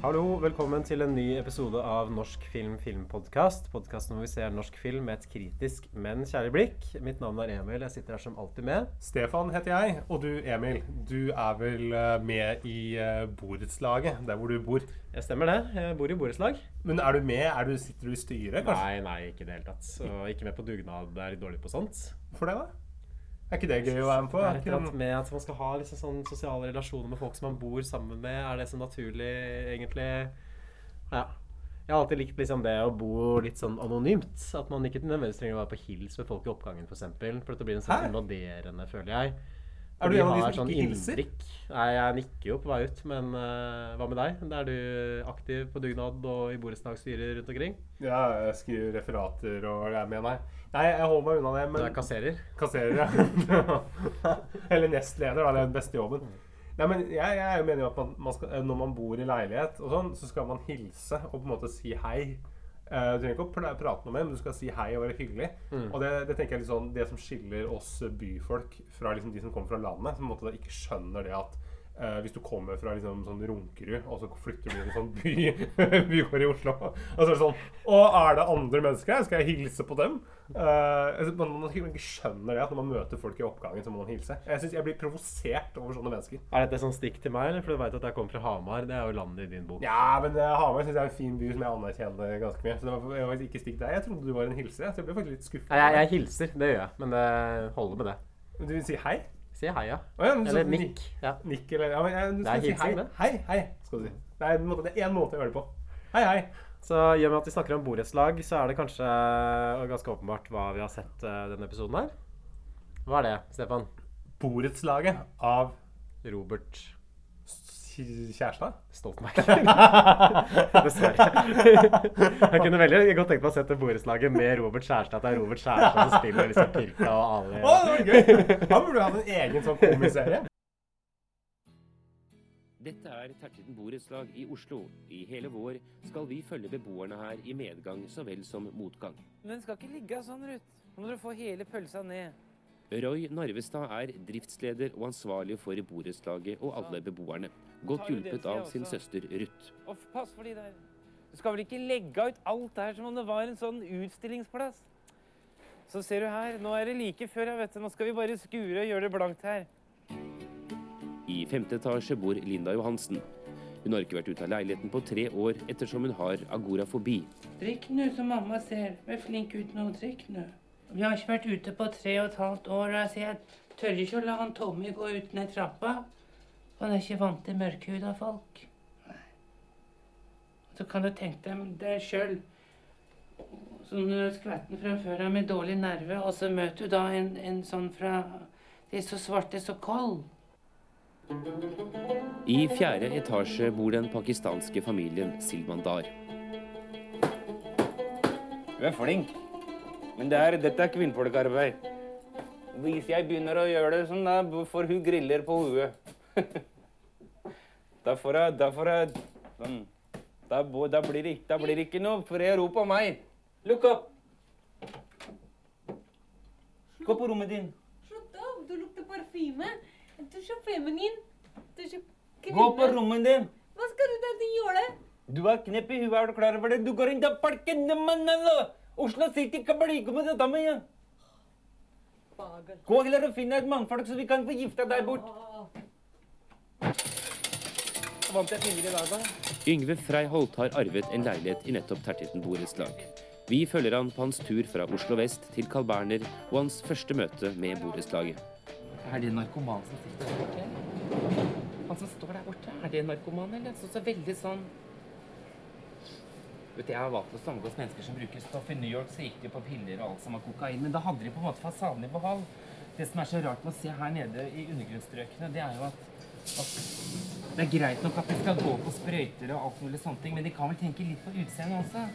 Hallo, velkommen til en ny episode av Norsk film filmpodkast. Podkasten hvor vi ser norsk film med et kritisk, men kjærlig blikk. Mitt navn er Emil. Jeg sitter her som alltid med. Stefan heter jeg, og du Emil, du er vel eh, med i uh, borettslaget, der hvor du bor. Jeg stemmer det. Jeg bor i borettslag. Men er du med? Er du, sitter du i styret, kanskje? Nei, nei, ikke i det hele tatt. Og ikke med på dugnad. det er litt dårlig på sånt. For det, da? Er ikke det gøy å være med på? Det Er med at man skal ha liksom sånn sosiale relasjoner med folk som man bor sammen med. Er det så naturlig, egentlig? Ja. Jeg har alltid likt liksom det å bo litt sånn anonymt. At man ikke nødvendigvis trenger å være på hils med folk i oppgangen, f.eks. For, eksempel, for dette blir en sånn invaderende, føler jeg. Er du en av de som sånn ikke hilser? Nei, jeg nikker jo på vei ut, men uh, hva med deg? Er du aktiv på dugnad og i borettslagsstyrer rundt omkring? Ja, jeg skriver referater og det er med, nei. Nei, jeg holder meg unna det, Men... Du er kasserer? kasserer, ja. Eller nestleder, da. Det er den beste jobben. Nei, men jeg, jeg er jo at man, man skal, når man bor i leilighet og sånn, så skal man hilse og på en måte si hei. Eh, du trenger ikke å pr- prate noe med men du skal si hei og være hyggelig. Mm. Og det, det tenker jeg sånn, det som skiller oss byfolk fra liksom de som kommer fra landet, som på en måte da ikke skjønner det at Uh, hvis du kommer fra liksom sånn Runkerud, og så flytter du til en sånn by, bygård i Oslo, og så er det sånn Å, er det andre mennesker her? Skal jeg hilse på dem? Eh, altså, man, man ikke skjønner det at når man møter folk i oppgangen, så må man hilse. Jeg synes jeg blir provosert over sånne mennesker. Er dette sånn stikk til meg, eller? For du veit at jeg kommer fra Hamar. Det er jo landet i din bok. Ja, men uh, Hamar syns jeg er en fin by som jeg anerkjenner ganske mye. Så det var, jeg var ikke stikk deg. Jeg trodde du var en hilser, så jeg ble faktisk litt skuffet. Nei, jeg, jeg hilser, det gjør jeg. Men det holder med det. Men Du vil si hei? Si hei, ja. Oh, ja, men så- Eller nikk. Ja. Nikk eller ja, men, jeg, du skal si hei. Hei, hei, skal du si. Det er en måte, det er én måte å gjøre det på. Hei, hei. Så i og med at vi snakker om borettslag, så er det kanskje ganske åpenbart hva vi har sett eh, denne episoden her. Hva er det, Stefan? Borettslaget av Robert Kj- Kjærstad? Stoltenberg. Dessverre. Jeg kunne veldig godt tenkt meg å sette borettslaget med Robert Kjærestad. At det er Robert Kjærestad som spiller liksom Pirka og Ali. Å, det var gøy! Han burde hatt en egen sånn komiserie. Dette er Tertitten borettslag i Oslo. I hele vår skal vi følge beboerne her i medgang så vel som motgang. Men den skal ikke ligge sånn, Ruth. Nå må du få hele pølsa ned. Roy Narvestad er driftsleder og ansvarlig for borettslaget og alle beboerne. Godt hjulpet av sin søster Ruth. Og pass for de der. Du skal vel ikke legge ut alt der som om det var en sånn utstillingsplass? Så ser du her, nå er det like før, jeg vet du. Nå skal vi bare skure og gjøre det blankt her. I femte etasje bor Linda Johansen. Hun har ikke vært ute av leiligheten på tre år ettersom hun har agorafobi. Drikk nå, som mamma ser. Vær flink ut nå, drikk nå. Vi har ikke vært ute på tre og et halvt år, og jeg tør ikke å la han Tommy gå ut ned trappa. Han er ikke vant til mørkhuda folk. Nei. Så kan du tenke deg det sjøl. Sånn skvetten fra før av med dårlig nerve, og så møter du da en, en sånn fra De er så svarte, så kold. I fjerde etasje bor den pakistanske familien Silmandar. Du er flink. Men det er, dette er kvinnfolkarbeid. Hvis jeg begynner å gjøre det sånn, da får hun griller på huet. da får jeg Da får jeg sånn. Da, da, blir det, da blir det ikke noe fred og ro på meg. Lukk opp! Gå på rommet din. Slutt opp, du lukter parfyme. Du er så feminin. Du er så kvinne. Gå på rommet din. Hva skal du der til gjøre? Du er knepp i huet, er du klar over det? Du går inn til parken, mannen! Oslo City kan bli med dette med. Gå heller og finn deg et mannfolk, så vi kan få gifta deg bort. Vant jeg penger i dag, da? Yngve Frei Holt har arvet en leilighet i nettopp Tertitten borettslag. Vi følger han på hans tur fra Oslo vest til Carl Berner og hans første møte med borettslaget. Er det narkoman som sitter der borte? Han som står der borte, er det en narkoman, eller? Så, så veldig sånn Vet du, Jeg har valgt å samgås mennesker som bruker stoff. I New York så gikk de på piller og alt som var kokain, men da hadde de på en måte fasaden i behold. Det som er så rart med å se her nede i undergrunnsstrøkene, det er jo at Det er greit nok at de skal gå på sprøyter og alt mulig sånne ting, men de kan vel tenke litt på utseendet også?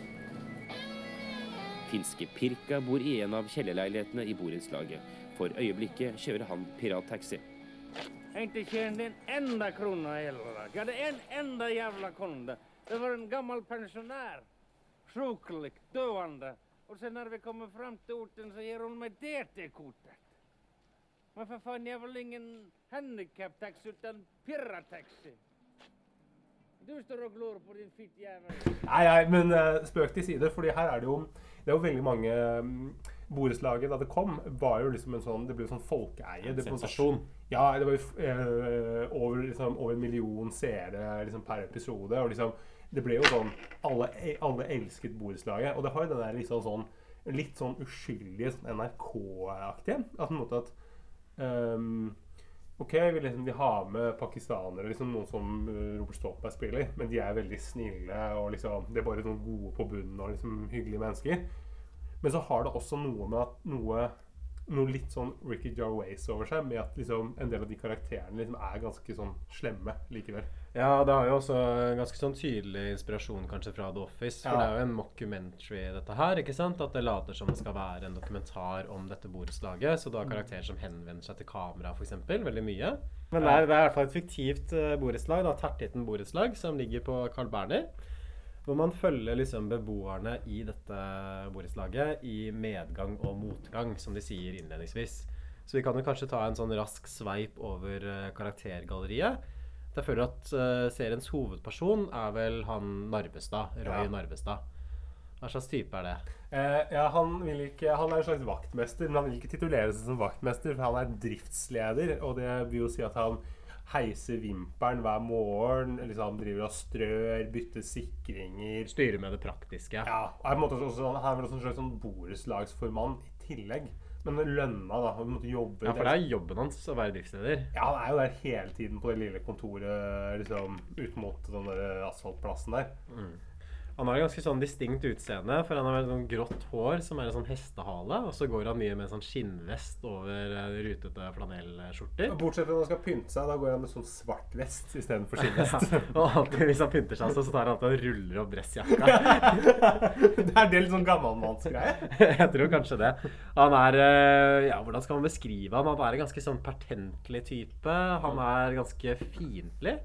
Finske Pirka bor i en av kjellerleilighetene i borettslaget. For øyeblikket kjører han pirattaxi. Jeg har inte tjänat en enda krone i hele dag. Jeg hadde en enda jævla kunde. Det var en gammel pensjonær. Sjuklig, døende. Og så når vi kommer fram til orten så gir hun meg DT-kortet. Men for faen, jeg vil ingen handicap-taxi utan pirataxi. Du står og glor på din fitte jævel. Nei, nei, men uh, spøk til side, fordi her er det jo Det er jo veldig mange um, Borettslaget da det kom, var jo liksom en sånn Det ble jo sånn folkeeie. Det Sensasjon. Ja, det var jo eh, over, liksom, over en million seere liksom, per episode. Og liksom Det ble jo sånn Alle, alle elsket borettslaget. Og det har jo den der liksom sånn litt sånn uskyldige sånn NRK-aktige. At på en måte at um, Ok, vi, liksom, vi har med pakistanere, liksom noen som uh, Robert Stoltenberg spiller, men de er veldig snille og liksom De er bare noen gode på bunnen og liksom hyggelige mennesker. Men så har det også noe med at noe noe litt sånn Ricky Jarways over seg, med at liksom en del av de karakterene liksom er ganske sånn slemme likevel. Ja, det har jo også ganske sånn tydelig inspirasjon kanskje fra The Office. For Ja. det er jo en mockumentary, dette her. ikke sant? At det later som det skal være en dokumentar om dette borettslaget. Så du har karakterer som henvender seg til kamera, f.eks. Veldig mye. Men det er, det er i hvert fall et fiktivt uh, borettslag. Tertitten borettslag, som ligger på Carl Berner. Hvor man følger liksom beboerne i dette borettslaget i medgang og motgang, som de sier innledningsvis. Så vi kan jo kanskje ta en sånn rask sveip over eh, karaktergalleriet. Jeg føler at uh, seriens hovedperson er vel han Narvestad. Roy Ja. Narvestad. Hva slags type er det? Eh, ja, han, vil ikke, han er en slags vaktmester, men han vil ikke titulere seg som vaktmester, for han er driftsleder, og det vil jo si at han heiser vimpelen hver morgen, liksom driver og strør, bytter sikringer Styrer med det praktiske. Ja, og er på en måte også, han er vel også en slags sånn borettslagsformann i tillegg. Men lønna, da. Han måtte jobbe Ja, for det er jobben hans å være driftsleder. Ja, han er jo der hele tiden på det lille kontoret liksom ut mot den der asfaltplassen der. Han har et ganske sånn distinkt utseende, for han har veldig sånn grått hår som er en sånn hestehale, og så går han mye med en sånn skinnvest over eh, rutete flanellskjorter. Bortsett fra når han skal pynte seg, da går han med sånn svart vest istedenfor skinnvest. og alltid hvis han pynter seg, så tar han alltid og ruller opp dressjakka. det er det litt sånn gammelmannsgreie. Jeg tror kanskje det. Han er eh, Ja, hvordan skal man beskrive han? Han er en ganske sånn pertentlig type. Han er ganske fiendtlig.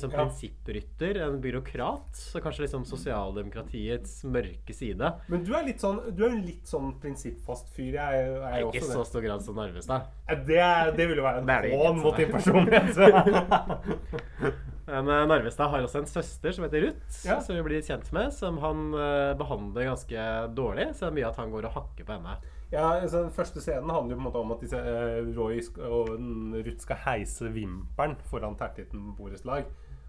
Sånn Ja. prinsipprytter, en byråkrat. Så kanskje liksom sosialdemokratiets mørke side. Men du er litt sånn Du er en litt sånn prinsippfast fyr. Jeg er, er jo Ikke så stor grad som Narvestad. Det, er- det ville jo være er en hån mot din personlighet. Men eh, Narvestad har også en søster som heter Ruth, Ja. som vi blir kjent med. Som han eh, behandler ganske dårlig. Så det er mye at han går og hakker på henne. Ja, altså, Den første scenen handler jo på en måte om at disse, uh, Roy og Ruth skal heise vimpelen foran Tertitten borettslag.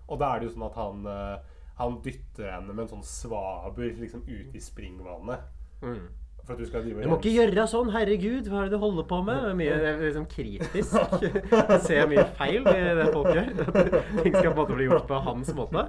Og da er det jo sånn at han, eh, han dytter henne med en sånn svaber liksom ut i springvannet. For at du skal drive Du må ikke gjøre sånn, herregud! Hva er det du holder på med? Det er mye det er liksom kritisk. Jeg ser mye feil i det folk gjør. Ting skal på en måte bli gjort på hans måte.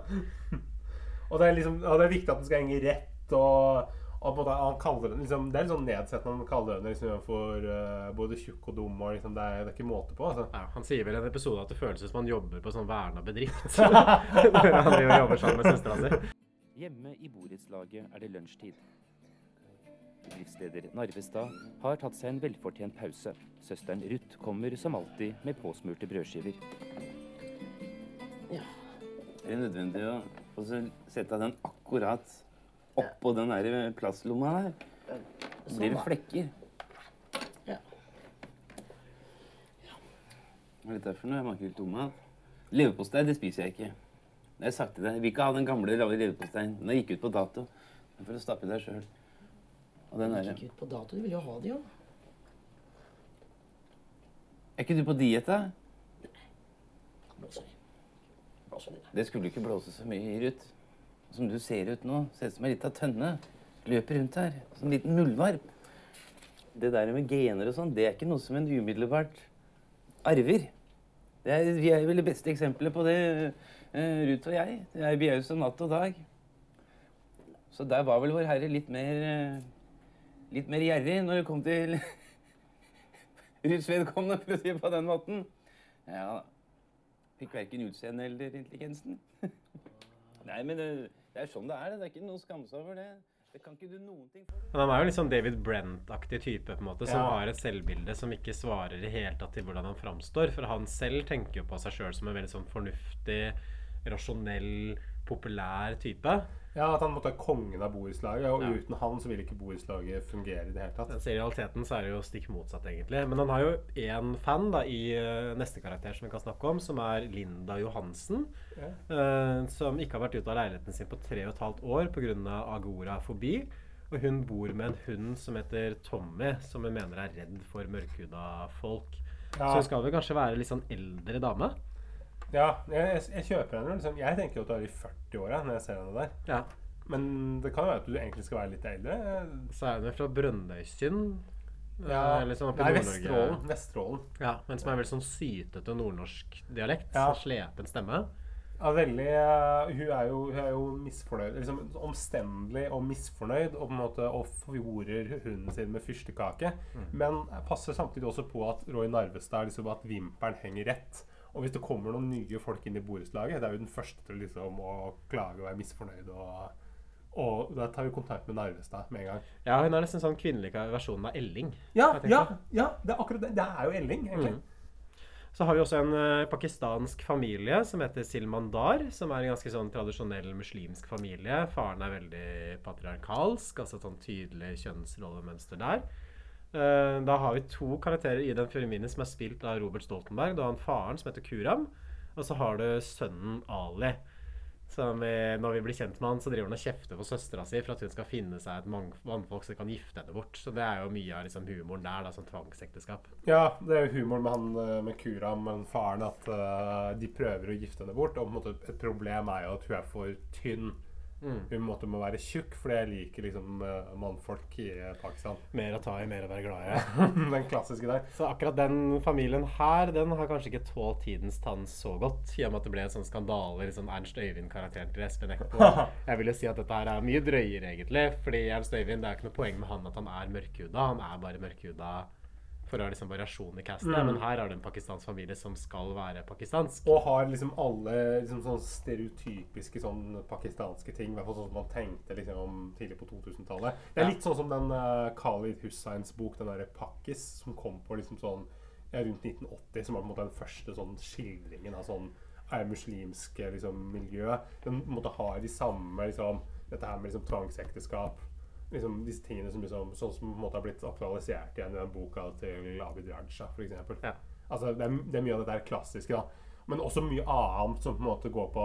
Og det er liksom og det er viktig at den skal henge rett. og, og på han kaller den, liksom, Det er litt sånn nedsettende han kaller henne liksom, for uh, både tjukk og dum. og liksom, det, er, det er ikke måte på. altså. Ja, han sier vel i en episode at det føles som han jobber på sånn verna bedrift. Når han jobber sammen med søstera si. Hjemme i borettslaget er det lunsjtid. Driftsleder Narvestad har tatt seg en velfortjent pause. Søsteren Ruth kommer som alltid med påsmurte brødskiver. Er det nødvendig å sette den akkurat oppå den der plastlomma der? Så blir det flekker. Ja. Hva er dette for noe? Maker tomat. Leverpostei det spiser jeg ikke. Det har jeg sagt til deg. Jeg vil ikke ha den gamle lave leverposteien. Den gikk ut på dato. Den får du stappe i deg sjøl. Og den derre Gikk ut på dato. Du vil jo ha det, jo. Er ikke du på diett, da? Blåser. Blåser det. Det skulle ikke blåse så mye i, Ruth. Som du ser ut nå, ser ut som ei lita tønne. Løper rundt her som en liten muldvarp. Det der med gener og sånn, det er ikke noe som en umiddelbart arver. Er, vi er vel det beste eksempelet på det, uh, Ruth og jeg. Det er, vi er jo som natt og dag. Så der var vel Vår Herre litt mer uh, litt mer gjerrig når det kom til Ruths vedkommende, for å si det på den måten. Ja da. Fikk verken utseende eller intelligensen. Nei, men det, det er sånn det er. Det er ikke noe å skamme seg over det. Det kan ikke du noen ting for. Men han er jo litt sånn David Brent-aktig type, på en måte, som Ja. har et selvbilde som ikke svarer i hele tatt til hvordan han framstår. For han selv tenker jo på seg sjøl som en veldig sånn fornuftig, rasjonell, populær type. Ja, At han måtte være kongen av borettslaget, og Ja. uten han så ville ikke borettslaget fungere i det hele tatt. Så I realiteten så er det jo stikk motsatt, egentlig. Men han har jo én fan da i eh, neste karakter som vi kan snakke om, som er Linda Johansen. Ja. eh, som ikke har vært ute av leiligheten sin på tre og et halvt år pga. agorafobi. Og hun bor med en hund som heter Tommy, som hun mener er redd for mørkhuda folk. Så hun skal vel kanskje være litt sånn eldre dame? Ja jeg, jeg, kjøper henne. Liksom. Jeg tenker jo at du er i 40-åra når jeg ser henne der. Ja. Men det kan jo være at du egentlig skal være litt eldre. Så er hun fra Brønnøysund. eh, Ja, Liksom sånn Nei, Vesterålen. Vesterålen. Ja, men som er veldig sånn sytete nordnorsk dialekt. Ja. Så slepen stemme. Ja, veldig eh, Hun er jo, hun er jo misfornøyd. Liksom omstendelig og misfornøyd og på en måte og hunden sin med fyrstekake. Mm. Men passer samtidig også på at Roy Narvestad liksom at vimpelen henger rett. Og hvis det kommer noen nye folk inn i borettslaget, det er jo den første til liksom å klage og være misfornøyd. Og, og da tar vi kontakt med Narvestad med en gang. Ja, hun er nesten sånn kvinnelig versjon av Elling. Ja, ja, ja, det er akkurat det. Det er jo Elling, egentlig. Mm. Så har vi også en uh, pakistansk familie som heter Silmandar, som er en ganske sånn tradisjonell muslimsk familie. Faren er veldig patriarkalsk, altså sånn tydelig kjønnsrollemønster der. Eh, da har vi to karakterer i den pyramiden som er spilt av Robert Stoltenberg. Du har han faren som heter Kuram, og så har du sønnen Ali. Som når vi blir kjent med han, så driver han og kjefter på søstera si for at hun skal finne seg et mannfolk som kan gifte henne bort. Så det er jo mye av liksom humoren der, da, sånn tvangsekteskap. Ja, det er jo humoren med han eh, med Kuram, men faren, at uh, de prøver å gifte henne bort. Og på en måte et problem er jo at hun er for tynn. Mm. Hun måtte må være tjukk, fordi jeg liker liksom eh, mannfolk i eh, Pakistan. Mer å ta i, mer å være glad i. Den klassiske der. Så akkurat den familien her, den har kanskje ikke tålt tidens tann så godt. I og med at det ble en sånn skandale, liksom Ernst Øyvind-karakteren til Espen Eckbo. Jeg vil jo si at dette her er mye drøyere, egentlig. Fordi Ernst Øyvind, det er ikke noe poeng med han at han er mørkhuda. Han er bare mørkhuda for å ha liksom variasjon i castet. Mm. Men her er det en pakistansk familie som skal være pakistansk. Og har liksom alle liksom sånn stereotypiske sånn pakistanske ting. I hvert fall sånn som man tenkte liksom tidlig på 2000-tallet. Det er Ja. litt sånn som den uh, Khalid Hussains bok, den derre 'Pakkis', som kom på liksom sånn ja, rundt 1980, som var på en måte den første sånn skildringen av sånn muslimske liksom, miljø. Den måtte ha måte har de samme liksom, Dette her med liksom tvangsekteskap. Liksom disse tingene som liksom, sånn som på en måte har blitt aktualisert igjen i den boka til Abid Raja, f.eks. Ja. Altså, det, er, det er mye av det der klassiske, da. Men også mye annet som på en måte går på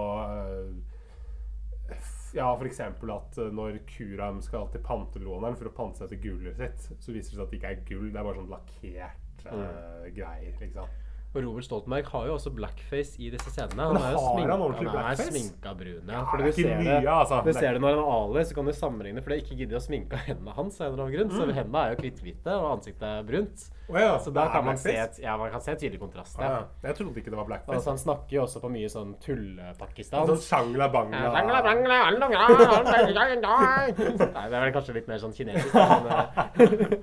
f- Ja, f.eks. at eh, når Kuram skal til pantelåneren for å til gullet sitt, så viser det seg at det ikke er gull, det er bare sånn lakkert eh, greier. liksom. Og Robert Stoltenberg har jo også blackface i disse scenene. Han er jo sminka, han er sminka brun, ja. Er du ser mye, det, altså. du er- ser det når han er Ali, så kan du sammenligne, for det ikke gidder å sminke hendene hans. av en grunn, Mm. Så hendene er jo kritthvite, og ansiktet er brunt. Oh, ja, Så da kan man se, ja, man kan se tydelig kontrast. Ja. Ja. Jeg trodde ikke det var blackface. Altså, han snakker jo også på mye sånn tulle-Pakistan. Sånn shangla bangla Nei, det er vel kanskje litt mer sånn kinesisk. Men, eh,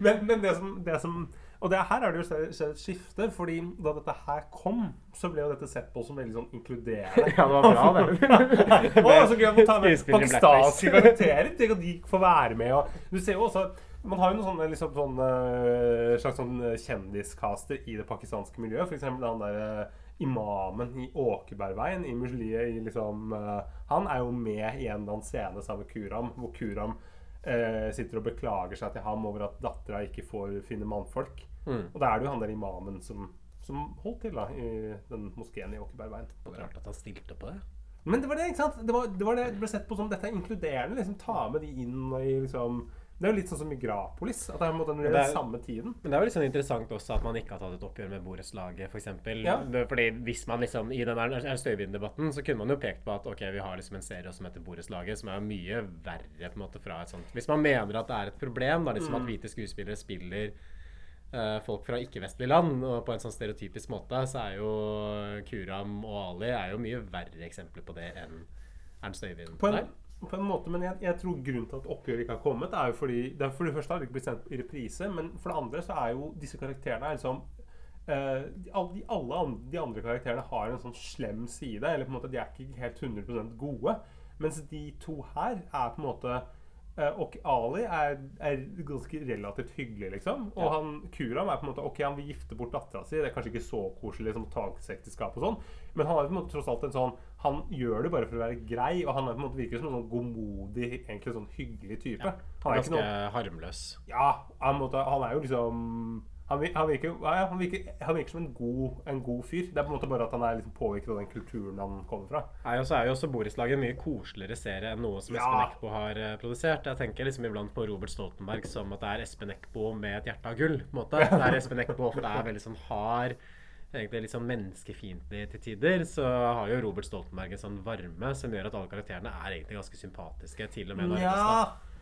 Men, men det, som, det som Og det her er det jo skjedd et skifte, fordi da dette her kom, så ble jo dette sett på som veldig sånn inkluderende. ja, det var bra, det. Å, så gøy å få ta med pakistanske karakterer. Tenk at de får være med. Og du ser jo også Man har jo noen sånne, liksom, sånne øh, slags sånn øh, kjendiscaster i det pakistanske miljøet. F.eks. han der øh, imamen i Åkebergveien i Musliet i liksom Han er jo med i en eller annen scene sammen med Kuram, hvor Kuram eh, sitter og beklager seg til ham over at dattera ikke får finne mannfolk. Mm. Og da er det jo han der imamen som, som holdt til da i den moskeen i Åkebergveien. Rart at han stilte på det. Men det var det, ikke sant? Det, var, det, var det, ble sett på som dette er inkluderende. liksom Ta med de inn i liksom Det er jo litt sånn som Migrapolis. At det er måte det er- samme tiden. Men det er jo litt sånn interessant også at man ikke har tatt et oppgjør med borettslaget, f.eks. Ja. Fordi hvis man liksom I den Ernst Støyvind-debatten så kunne man jo pekt på at ok, vi har liksom en serie som heter Borettslaget, som er mye verre på en måte fra et sånt Hvis man mener at det er et problem, da liksom Mm. at hvite skuespillere spiller uh, folk fra ikke-vestlige land, og på en sånn stereotypisk måte, så er jo Kuram og Ali er jo mye verre eksempler på det enn Ernst Øyvind. På en. På en måte, men jeg, jeg tror grunnen til at oppgjøret ikke har kommet, er jo fordi det er For det første har det ikke blitt sendt i reprise, men for det andre så er jo disse karakterene er liksom Uh, de, alle, de, de andre karakterene har en sånn slem side. Eller på en måte de er ikke helt 100% gode. Mens de to her er på en måte uh, Og Ali er, er ganske relativt hyggelig, liksom. Og han Kuram er på en måte Ok, han vil gifte bort dattera si. Det er kanskje ikke så koselig som tvangsekteskap og sånn, men han er på en måte tross alt en sånn Han gjør det bare for å være grei, og han er på en måte virker som en sånn godmodig, egentlig sånn hyggelig type. Han er Ganske noe harmløs. ja, han, måtte, han er jo liksom han, virker, ja, ja, han, virker, han virker som en god, en god fyr. Det er på en måte bare at han er liksom påvirket av den kulturen han kommer fra. Nei, og så er jo også Borettslaget en mye koseligere serie enn noe som Ja. Espen Eckbo har eh, produsert. Jeg tenker liksom iblant på Robert Stoltenberg som at det er Espen Eckbo med et hjerte av gull. på en måte. Der Espen Eckbo ofte er veldig sånn hard, egentlig litt sånn menneskefiendtlig til tider, så har jo Robert Stoltenberg en sånn varme som gjør at alle karakterene er egentlig ganske sympatiske, til og med Narvestad.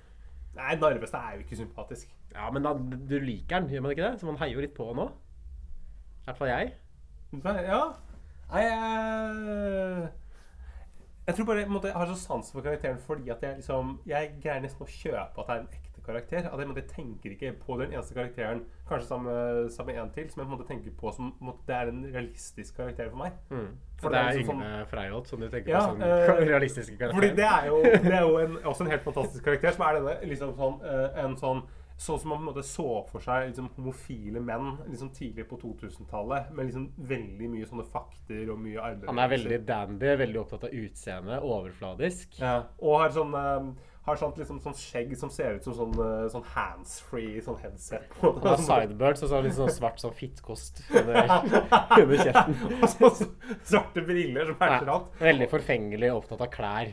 Nei, Narvestad er jo ikke sympatisk. Ja, men da, du liker den, gjør man ikke det? Så man heier jo litt på nå. I hvert fall jeg. Ja. Nei, jeg Jeg tror bare jeg har så sans for karakteren fordi at jeg liksom Jeg greier nesten å kjøpe at det er en karakter. At jeg, måte, tenker ikke på den eneste karakteren, kanskje sammen med, sammen med en til, som jeg måte tenker på som måte, det er en realistisk karakter for meg. Mm. For det det er Yngve sånn, Freiholt som du tenker Ja, på som uh, realistiske karakter. Fordi det er jo, det er jo en, også en helt fantastisk karakter, som er denne liksom sånn, eh, en sånn Sånn som man på en måte så for seg liksom, homofile menn liksom tidlig på 2000-tallet, med liksom veldig mye sånne fakter og mye arbeid. Han er veldig dandy, veldig opptatt av utseende, overfladisk. ja. Og har sånn eh, har sånt, liksom, sånn skjegg som ser ut som sånn, eh, sånn handsfree sånn headset. Han har sideburns og så litt sånn svart sånn fittkost under, under kjeften. Og så svarte briller som matcher alt. veldig forfengelig opptatt av klær.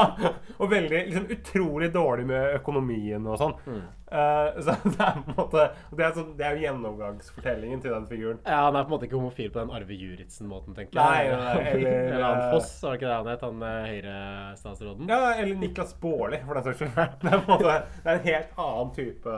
og veldig liksom, utrolig dårlig med økonomien og sånn. Mm. Uh, så det er på en måte Det er, sånn, det er jo gjennomgangsfortellingen til den figuren. Ja, Han er på en måte ikke homofil på den Arve Juritzen-måten, tenker jeg. nei, eller- eller han Foss, var det ikke det han het? Han høyrestatsråden? Ja, eller Niklas Baarli, for den saks skyld. Det er, en måte, det er en helt annen type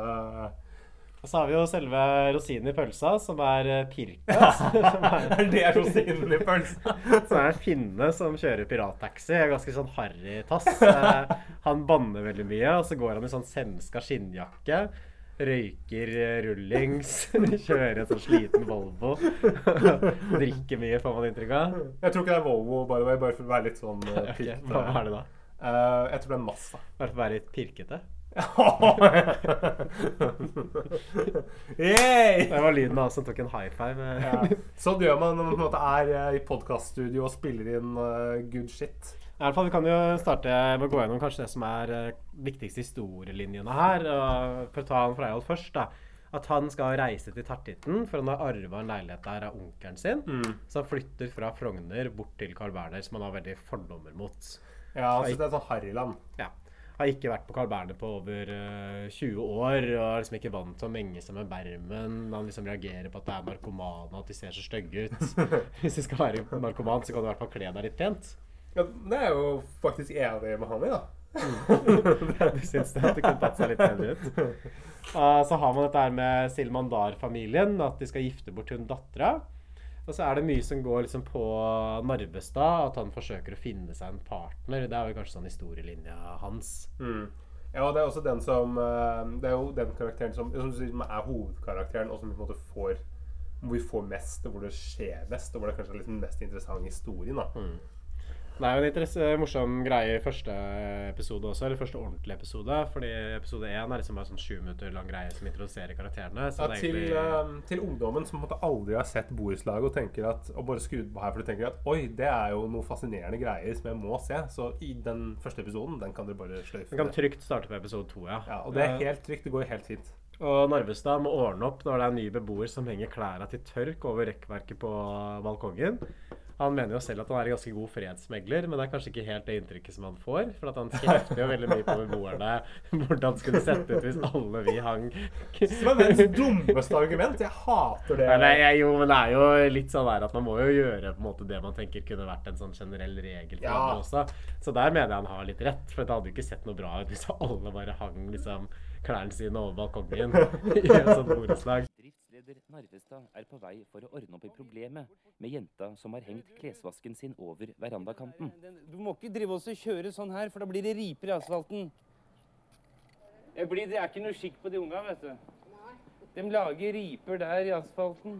Og så har vi jo selve rosinen i pølsa, som er eh, Pirka. Er, Det er rosinen i pølsa. som er en finne som kjører pirattaxi. Ganske sånn harry tass. Eh, Han banner veldig mye, og så går han i sånn semska skinnjakke. Røyker eh, rullings, kjører en sånn sliten Volvo. Drikker mye, får man inntrykk av. Jeg tror ikke det er Volvo, by the way, bare for å være litt sånn uh, Ok, Hva er det da? Eh, jeg tror det er Mazda. Bare for å være litt pirkete? Det var lyden av oss som tok en high five. Ja. Sånn gjør man når man på en måte er eh, i podkaststudio og spiller inn uh, good shit. I alle fall, Vi kan jo starte med å gå gjennom kanskje det som er uh, viktigste historielinjene her. Og for å ta han Freiholt først. da, At han skal reise til Tertitten, for han har arva en leilighet der av onkelen sin. Så han flytter fra Frogner bort til Carl Berner, som han har veldig fordommer mot. Ja, altså det er sånn harryland. Ja. Har ikke vært på Carl Berner på over uh, 20 år og er liksom ikke vant til å menge seg med bermen. Han liksom reagerer på at det er narkomane, at de ser så stygge ut. Hvis du skal være narkoman, så kan du i hvert fall kle deg litt pent. Ja, det er jeg jo faktisk enig med han i, da. Du syns det at det kunne tatt seg litt bedre ut? Uh, så har man dette her med Silmandar-familien, at de skal gifte bort hun dattera. Og så er det mye som går liksom på Narvestad, at han forsøker å finne seg en partner. Det er jo kanskje sånn historielinja hans. Mm. Ja, og det er også den som eh, Det er jo den karakteren som, som, er hovedkarakteren, og som på en måte får hvor vi får mest, og hvor det skjer mest, og hvor det kanskje er liksom mest interessante historien. da. Det er jo en morsom greie i første episode også, eller første ordentlige episode. Fordi episode én er liksom bare sånn sju minutter lang greie som introduserer karakterene. Så Ja, til, egentlig eh, til ungdommen som på en måte aldri har sett borettslaget og tenker at, og bare skrudd på her for du tenker at oi, det er jo noe fascinerende greier som jeg må se. Så i den første episoden, den kan dere bare sløyfe. Den kan trygt starte på episode to, ja. Ja, og det er helt trygt. Det går helt fint. Og Narvestad må ordne opp når det er en ny beboer som henger klærne til tørk over rekkverket på balkongen. Han mener jo selv at han er en ganske god fredsmegler, men det er kanskje ikke helt det inntrykket som han får. For at han kjefter jo veldig mye på beboerne hvordan det skulle sett ut hvis alle vi hang Det var verdens dummeste argument. Jeg hater det. Nei, jeg, jo, men det er jo litt sånn der at man må jo gjøre måte det man tenker kunne vært en sånn generell regel for Ja. alle også. Så der mener jeg han har litt rett, for det hadde jo ikke sett noe bra ut hvis alle bare hang liksom klærne sine over balkongen i et sånt borettslag. Driftsleder Narvestad er på vei for å ordne opp i problemet med jenta som har hengt klesvasken sin over verandakanten. Du må ikke drive oss og kjøre sånn her, for da blir det riper i asfalten. Jeg blir, det er ikke noe skikk på de unga, vet du. De lager riper der i asfalten.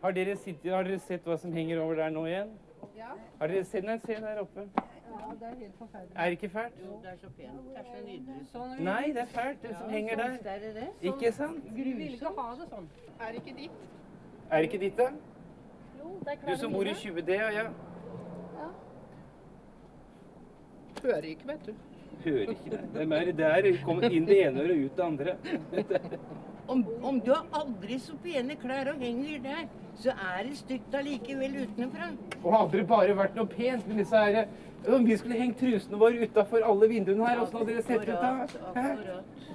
Har dere, sittet, har dere sett hva som henger over der nå igjen? Ja. Har dere sett Nei, se der oppe. Ja, det er helt forferdelig. Er det ikke fælt? Jo, Det er så pent. Det er så nydelig. Sånn Nei, det er fælt, det som henger der. Det er det. Ikke sant? Vi vil ikke ha det sånn. Er det ikke ditt? Er det ikke ditt, da? Jo, det er Du som bor i 20D, og ja. Hører ikke, vet du. Hører ikke det. Hvem er det der? Kommer inn det ene øret og ut det andre. Om, om du har aldri så pene klær og henger der, så er det stygt allikevel utenfra. Og hadde det bare vært noe pent med disse her Om vi skulle hengt trusene våre utafor alle vinduene her, åssen hadde dere sett ut da? Hæ?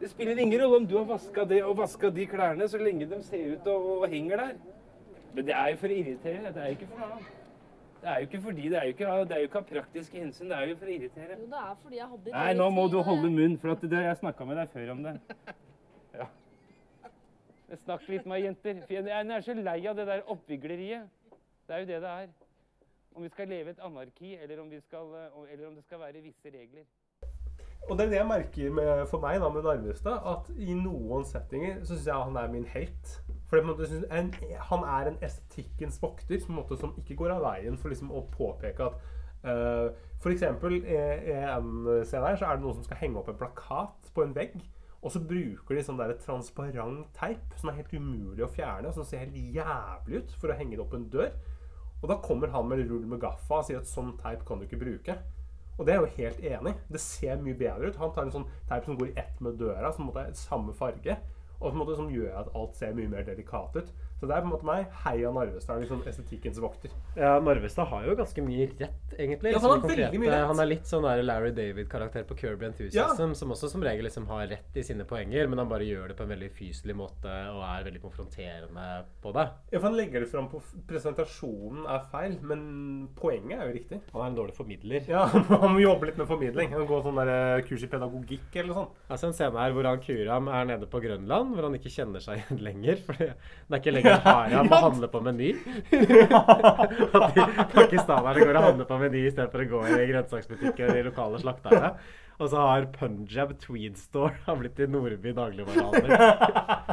Det spiller ingen rolle om du har vaska det og vaska de klærne, så lenge de ser ut og, og henger der. Men det er jo for å irritere. Det er jo ikke for noe annet. Det er jo ikke fordi det er jo ikke, det er jo ikke av praktiske hensyn, det er jo for å irritere. Jo, det er fordi jeg hadde Nei, nå må du holde munn, for at det, jeg snakka med deg før om det. Ja. Snakk litt med meg, jenter. For jeg jeg er så lei av det der oppvigleriet. Det er jo det det er. Om vi skal leve et anarki, eller om, skal, eh, eller om det skal være visse regler. Og det er det jeg merker med, for meg da, med Narvestad, at i noen settinger så syns jeg han er min helt. For måte, en, han er en estetikkens vokter som, som ikke går av veien for liksom, å påpeke at uh, eksempel i i en scene her så er det noen som skal henge opp en plakat på en vegg. Og så bruker de sånn der transparent teip som er helt umulig å fjerne, og som ser helt jævlig ut for å henge det opp en dør. Og da kommer han med rull med gaffa og sier at sånn teip kan du ikke bruke. Og det er jo helt enig. Det ser mye bedre ut. Han tar en sånn teip som går i ett med døra, som en måte er samme farge. Og en måte som gjør at alt ser mye mer delikat ut. Så det er på en måte meg. Heia Narvestad, liksom estetikkens vokter. Ja, Narvestad har jo ganske mye rett, egentlig. Ja, liksom, han har veldig mye rett. Han er litt sånn der Larry David-karakter på Kirby Enthusiasm, som også som regel liksom har rett i sine poenger, men han bare gjør det på en veldig fyselig måte og er veldig konfronterende på det. Ja, for Han legger det fram på presentasjonen er feil, men poenget er jo riktig. Han er en dårlig formidler. Ja, Han må jobbe litt med formidling. Han må gå sånn der eh, kurs i pedagogikk eller sånn. sånt. Altså En scene her hvor han Kuram er nede på Grønland, hvor han ikke kjenner seg igjen lenger. For det er ikke lenger Haram å handle på Meny. At de pakistanerne går og handler på Meny istedenfor å gå i grønnsaksbutikker og de lokale slakterne. Og så har Punjab Tweed Store har blitt til Nordby dagligvarehandel.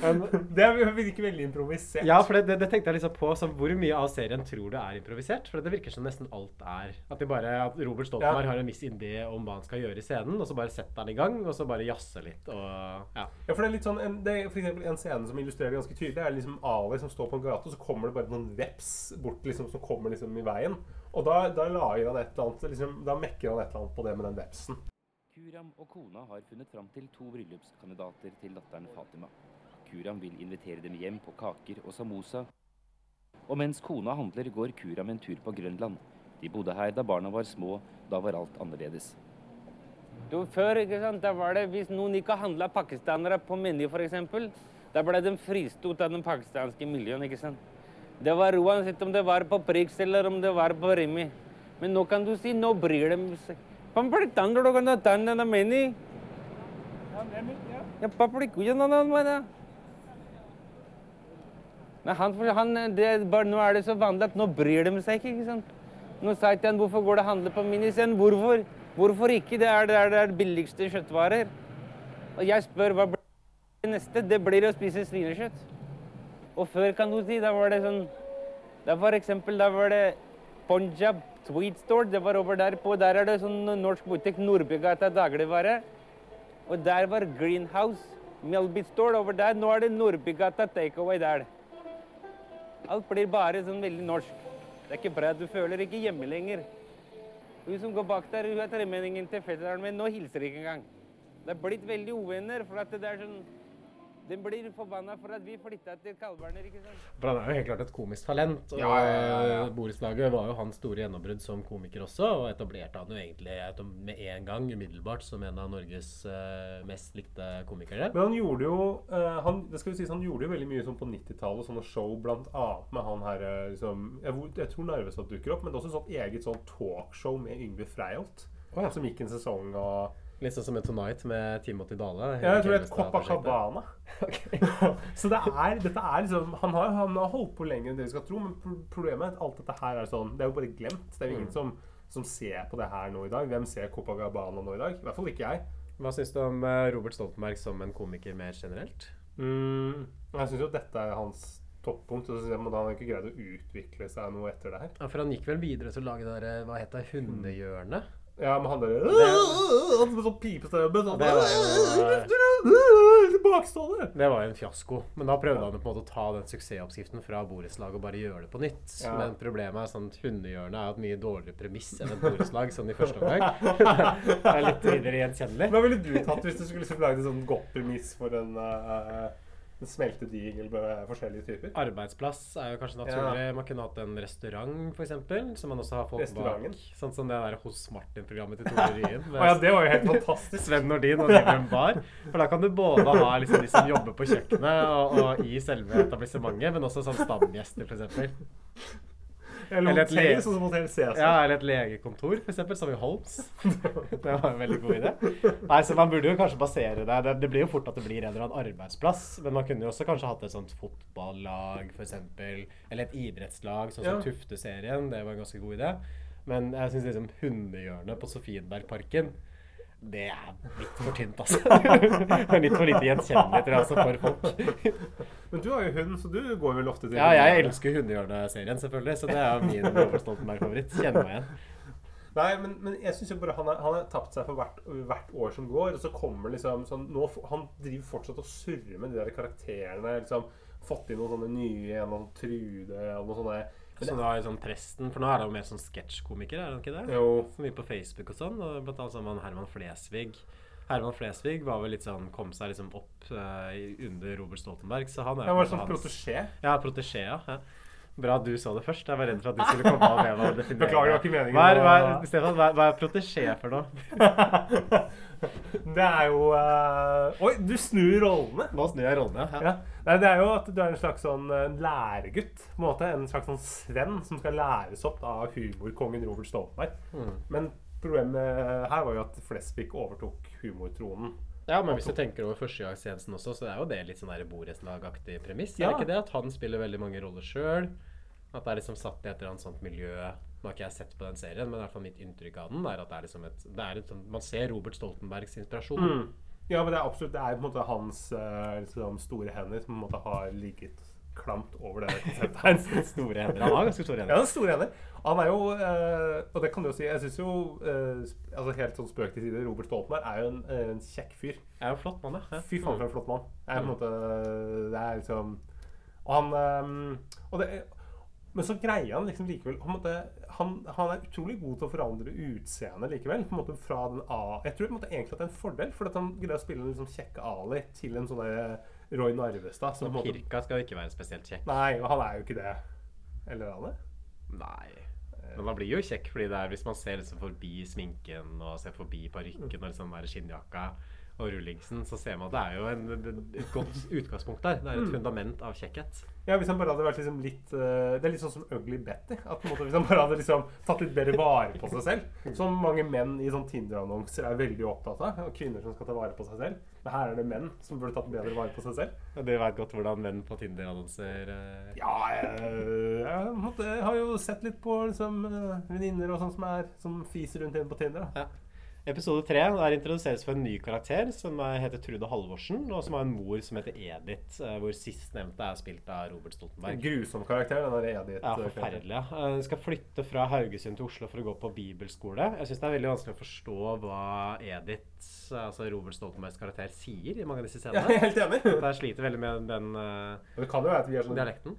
Det er- virker veldig improvisert. Ja, for det, det, det tenkte jeg liksom på. Så hvor mye av serien tror du er improvisert? For det virker som nesten alt er. At, de bare, at Robert Stoltenberg Ja. har en viss idé om hva han skal gjøre i scenen, og så bare setter han i gang, og så bare jazzer litt og ja. Ja, for det er litt sånn en, det er for eksempel en scene som illustrerer ganske tydelig. Det er liksom Ali som står på en gate, og så kommer det bare noen veps bort liksom, som kommer liksom i veien. Og da, da lager han et eller annet liksom, Da mekker han et eller annet på det med den vepsen. Kuram og kona har funnet fram til to bryllupskandidater til datteren Fatima. Kuram vil invitere dem hjem på kaker og samosa. Og mens kona handler, går Kuram en tur på Grønland. De bodde her da barna var små. Da var alt annerledes. Jo, før, ikke sant, da var det hvis noen ikke handla pakistanere på Meny f.eks., da ble de fristot av den pakistanske miljøen. ikke sant? Det var uansett om det var på Prix eller om det var på Remi. Men nå kan du si nå bryr de seg. Papadi tandu kan da tandu na Meny. Ja, papadi kuya na na mana. Men han, han det, bare, nå er det så vanlig at nå bryr de seg ikke. ikke sant? Nå sa ikke han hvorfor går det å handle på Miniscenen. Hvorfor? Hvorfor ikke? Det er det, er det billigste kjøttvarer. Og jeg spør hva blir det neste? Det blir å spise svinekjøtt. Og før kan du si, da var det sånn Da for eksempel, da var det Punjab Tweed Store. Det var over der på. Der er det sånn norsk butikk, Nordbygata dagligvare. Og der var Greenhouse Melby Store over der. Nå er det Nordbygata Takeaway der. Alt blir bare sånn veldig norsk. Det er ikke bra. Du føler ikke hjemme lenger. Hun som går bak der, hun er tremenningen til fetteren min. Nå hilser ikke engang. Det er blitt veldig uvenner. for at det er sånn... Den blir forbanna for at vi flytta til Kalberner, ikke sant? For han er jo helt klart et komisk talent. Og Ja, ja, ja, ja. Borettslaget var jo hans store gjennombrudd som komiker også, og etablerte han jo egentlig med en gang umiddelbart som en av Norges eh, mest likte komikere. Men han gjorde jo eh, han, det skal jo sies, han gjorde jo veldig mye sånn på 90-tallet, sånne show blant annet med han her eh, liksom, jeg, jeg tror Narvestad dukker opp, men det er også sånn eget sånn talkshow med Yngve Freiholt. oh, ja. Som gikk en sesong og Litt sånn som en Tonight med Timothy Dale. Ja, jeg tror det er. Copacabana. så det er, dette er liksom han har, han har holdt på lenger enn dere skal tro, men problemet er at alt dette her er sånn Det er jo bare glemt. Det er jo ingen som, som ser på det her nå i dag. Hvem ser Copacabana nå i dag? I hvert fall ikke jeg. Hva syns du om eh, Robert Stoltenberg som en komiker mer generelt? Mm, jeg syns jo dette er hans toppunkt. Og så synes jeg men han har ikke greid å utvikle seg noe etter det her. Ja, for han gikk vel videre til å lage det der, hva het det, Hundehjørnet? Ja, men han derre Med sånn pipestemme sånn Tilbakestående! Det var jo en fiasko. Men da prøvde han på en måte å ta den suksessoppskriften fra borettslaget og bare gjøre det på nytt. Ja. Men problemet er sånn at hundehjørnet er et mye dårligere premiss enn et borettslag sånn i første omgang. det er litt videre gjenkjennelig. Hva ville du tatt hvis du skulle lagd et sånn godt premiss for en, uh, en smeltedigel med forskjellige typer? Arbeidsplass er jo kanskje naturlig. Man kunne hatt en restaurant, f.eks. Som man også har folk bak. Sånn som det der Hos Martin-programmet til Tore Ryen. Å ja, det var jo helt fantastisk. Sven Nordin og driver en bar. For da kan du både ha liksom de som jobber på kjøkkenet og, og i selve etablissementet, men også sånn stamgjester, f.eks. Eller Eller et hotell, sånn som Hotell Cæsar. Ja, eller et legekontor, f.eks., som i Holmes. Det var en veldig god idé. Nei, så Man burde jo kanskje basere det det, det blir jo fort at det blir en eller annen arbeidsplass, men man kunne jo også kanskje hatt et sånt fotballag, f.eks., eller et idrettslag, sånn som Ja. Tufte-serien. Det var en ganske god idé. Men jeg syns liksom hundehjørnet på Sofienbergparken det er litt for tynt, altså. Litt for lite gjenkjennelig tror jeg, altså, for folk. Men du har jo hund, så du går vel ofte til Ja, jeg elsker Hundehjørnet-serien, selvfølgelig, så det er min Robert Stoltenberg-favoritt. Kjenner meg igjen. Nei, men, men jeg synes jo bare han har, han har tapt seg for hvert, hvert år som går. Og så kommer liksom sånn nå, Han driver fortsatt og surrer med de der karakterene. liksom Fått inn noen sånne nye noen Trude og noen sånne Så da er sånn presten, for nå er han jo mer sånn sketsjkomiker, er han ikke det? Jo. Så mye på Facebook og sånn, og blant annet sammen med Herman Flesvig. Herman Flesvig var vel litt sånn, kom seg liksom opp uh, under Robert Stoltenberg, så han er Han var sånn protesjé. Ja, protesjé, ja. Bra at du så det først. Jeg var redd for at du skulle komme og be meg å definere Beklager, det var ikke meningen Hva er, hva er, Stefan, hva er, hva er protesjé for noe? Det er jo uh... Oi, du snur rollene! Nå snur jeg rollene, ja. Ja. Nei, det er jo at du er en slags sånn eh, læregutt. på En måte, en slags sånn svenn som skal læres opp av humorkongen Robert Stoltenberg. Mm. Men problemet her var jo at Flesvig overtok humortronen. Ja, men hvis du tenker over førstegangstjenesten også, så er jo det litt sånn borettslagaktig premiss. Ja. Er det ikke det? At han spiller veldig mange roller sjøl. At det er liksom satt i et eller annet sånt miljø Nå har ikke jeg sett på den serien, men i hvert fall mitt inntrykk av den er at det er liksom et, er et sånt, Man ser Robert Stoltenbergs inspirasjon. Mm. Ja, men det er absolutt Det er på en måte hans eh, liksom, store hender som på en måte har ligget klamt over det konseptet her. Store hender. Han har ganske store Ja, hender. har store hender. Han er jo eh, Og det kan du jo si Jeg syns jo eh, altså Helt sånn spøk til side, Robert Stoltenberg er jo en, eh, en kjekk fyr. Er jo flott mann, ja. Fy faen for en flott mann. Er en måte Det er liksom Og han og det, Men så greier han liksom likevel måte, han, han er utrolig god til å forandre utseendet likevel. på en måte fra den A Jeg tror på en måte egentlig at det er en fordel, for at han greier å spille en liksom kjekke Ali til en sånn Roy Narvestad. Så måte- Pirka skal jo ikke være spesielt kjekk. Nei, og han er jo ikke det. Eller er han det? Nei. Men man blir jo kjekk fordi det er hvis man ser liksom forbi sminken og ser forbi parykken og liksom skinnjakka og rullingsen, så ser man at det er jo en, et godt utgangspunkt der. Det er et Mm. fundament av kjekkhet. Ja, Hvis han bare hadde vært liksom litt eh, Det er litt sånn som Ugly Betty. At måte Hvis han bare hadde liksom tatt litt bedre vare på seg selv. Som mange menn i sånn Tinder-annonser er veldig opptatt av. Og kvinner som skal ta vare på seg selv. Men her er det menn som burde tatt bedre vare på seg selv. Ja, du veit godt hvordan menn på Tinder-annonser eh, Ja, jeg, jeg, på jeg har jo sett litt på liksom, eh, venninner og sånn som er Som fiser rundt inne på Tinder. da Ja. Episode tre der introduseres for en ny karakter som er- heter Trude Halvorsen, og som har en mor som heter Edith, eh, hvor sistnevnte er spilt av Robert En Stoltenberg. grusom karakter, den der Edith. Ja, forferdelig. ja. Eh, Hun skal flytte fra Haugesund til Oslo for å gå på bibelskole. Jeg syns det er veldig vanskelig å forstå hva Edith, altså Robert Stoltenbergs karakter, sier i mange av disse Ja, jeg er helt enig. Jeg sliter veldig med den uh, det kan jo være at vi er sånn dialekten.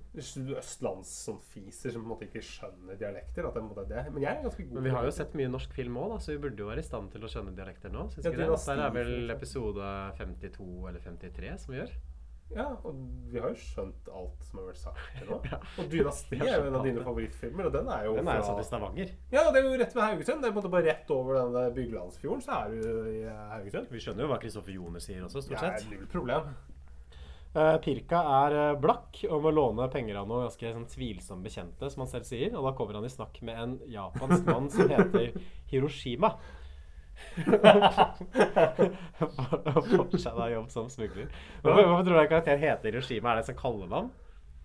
som fiser som på en måte ikke skjønner dialekter. At det en er det. Men jeg er ganske god Men vi har jo sett mye norsk film òg, så vi burde jo være i stand til å skjønne dialekter nå. Synes Ja, ikke det? Der er vel episode 52 eller 53 som vi gjør. Ja, og vi har jo skjønt alt som har vært sagt til nå. Ja. Og 'Dynasti' er jo en av dine favorittfilmer, og den er jo Den er jo fra satt i Stavanger. Ja, det er jo rett ved Haugesund. Det er på en måte bare rett over den Byggelandsfjorden, så er du i Haugesund. Vi skjønner jo hva Kristoffer Joner sier også, Det stort er sett. null problem. Uh, Pirka er eh, blakk og må låne penger av noen ganske sånn, tvilsomme bekjente, som han selv sier. Og da kommer han i snakk med en japansk mann som heter Hiroshima. Og få seg da jobb som smugler. Hvorfor, hvorfor tror du en karakter heter Hiroshima? Er det som kallenavn?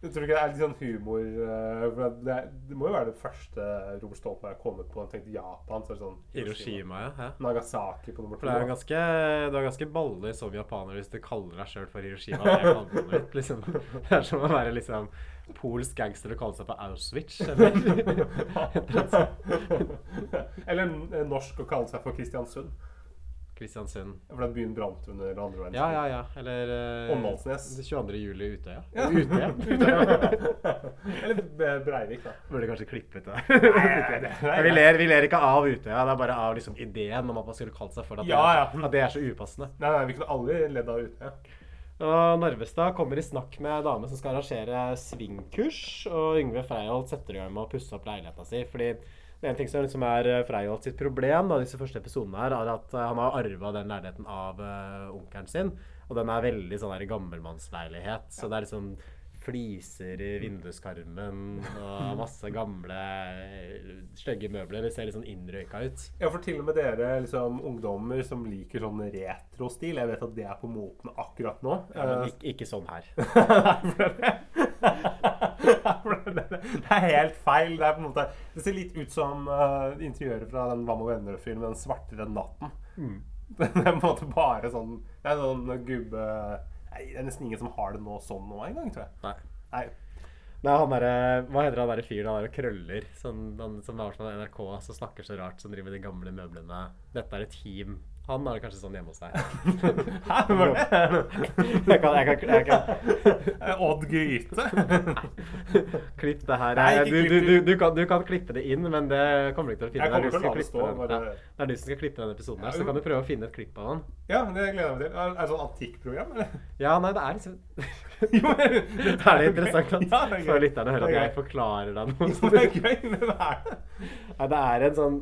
Jeg tror ikke det er litt sånn humor eh, for det, er- det må jo være det første Robert Stoltenberg har kommet på. Han tenkte Japan, så er det sånn Hiroshima, ja. Nagasaki på nummer For to. det er ganske, du er ganske baller som japaner hvis du kaller deg sjøl for Hiroshima. Det er navnet liksom. Det er som å være liksom polsk gangster og kalle seg for Auschwitz. Eller Eller norsk å kalle seg for Kristiansund. Kristiansund. For den byen brant under andre verdenskrig. Ja, ja, ja. Eller Åndalsnes. Uh, 22. juli Utøya. Ja. Utøya. Eller Breivik, da. Burde kanskje klippe ut det. nei, nei. Vi, ler, vi ler ikke av Utøya, det er bare av liksom ideen om at man skulle kalt seg for at, Ja, ja. at det er så upassende. Nei, nei, vi kunne aldri ledd av ute. Og Narvestad kommer i snakk med ei dame som skal arrangere svingkurs. Og Yngve Freiholt setter i gang med å pusse opp leiligheta si. Fordi det er en ting som liksom er eh, Freiholt sitt problem da, disse første episodene her, er at eh, han har arva den leiligheten av eh, onkelen sin. Og den er veldig sånn der gammelmannsleilighet. Så det er liksom fliser i vinduskarmen og masse gamle stygge møbler. Det ser litt sånn innrøyka ut. Ja, for til og med dere liksom, ungdommer som liker sånn retrostil, jeg vet at det er på moten akkurat nå. Ja, men Eh, ikke, ikke sånn her. det er helt feil. Det er på en måte Det ser litt ut som uh, interiøret fra den Hva med venner-filmen 'Den svartere natten'. Mm. Det er på en måte bare sånn Det er sånn gubbe Nei, Det er nesten ingen som har det nå sånn nå engang, tror jeg. Nei. Nei. Nei, han derre Hva heter han derre fyren han der og krøller? Sånn, han som var sånn NRK som snakker så rart, som driver med de gamle møblene. Dette er et team. Han har det kanskje sånn hjemme hos deg. Hæ, hvem var det? jeg kan, jeg kan, jeg kan Odd Gryte? Klipp det her. Nei, du, du, du, du, kan, du kan klippe det inn, men det kommer du ikke til å finne. Jeg Det er kommer du til å la det klippe stå, bare- det er du som skal klippe denne episoden her, så kan du prøve å finne et klipp av han. Ja, det gleder jeg meg til. Er det det sånn antikkprogram, eller? Ja, nei, det er liksom Jo, men det Er det interessant at Ja, det er for lytterne hører at er jeg forklarer deg Jo, noe? det er gøy, men hva er det? Nei, det er en sånn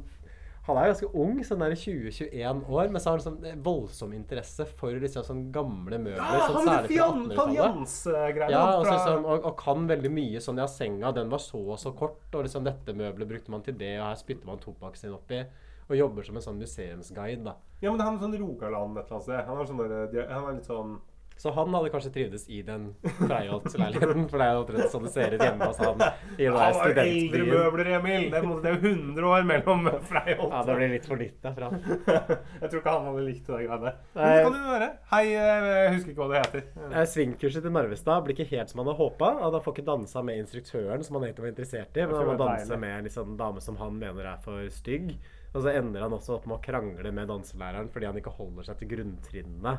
Han er ganske ung, sånn der 20-21 år, men så har han sånn voldsom interesse for liksom sånn gamle møbler. Ja, sånn særlig fra 1800-tallet. Ja, og, fra- sånn, og, og kan veldig mye sånn Ja, senga den var så og så kort, og liksom dette møbelet brukte man til det, og her spytter man tobakken sin oppi. Og jobber som en sånn museumsguide, da. Ja, men han er sånn Rogaland et eller annet sted. Han er, sånn der, han er litt sånn Så han hadde kanskje trivdes i den Freiholt-leiligheten, for det er jo omtrent sånn det ser ut hjemme hos han i den der eldre studentbyen. møbler, Emil! Det er, jo 100 år mellom Freiholt. Ja, det blir litt for nytt derfra. Jeg tror ikke han hadde likt det greiene. Men det kan du høre. Hei, eh, jeg husker ikke hva det heter. Eh, Svingkurset til Narvestad blir ikke helt som han hadde håpa. Han får ikke dansa med instruktøren, som han egentlig var interessert i. Men han må danse deilig. med en liksom, dame som han mener er for stygg. Og så ender han også opp med å krangle med danselæreren fordi han ikke holder seg til grunntrinnene.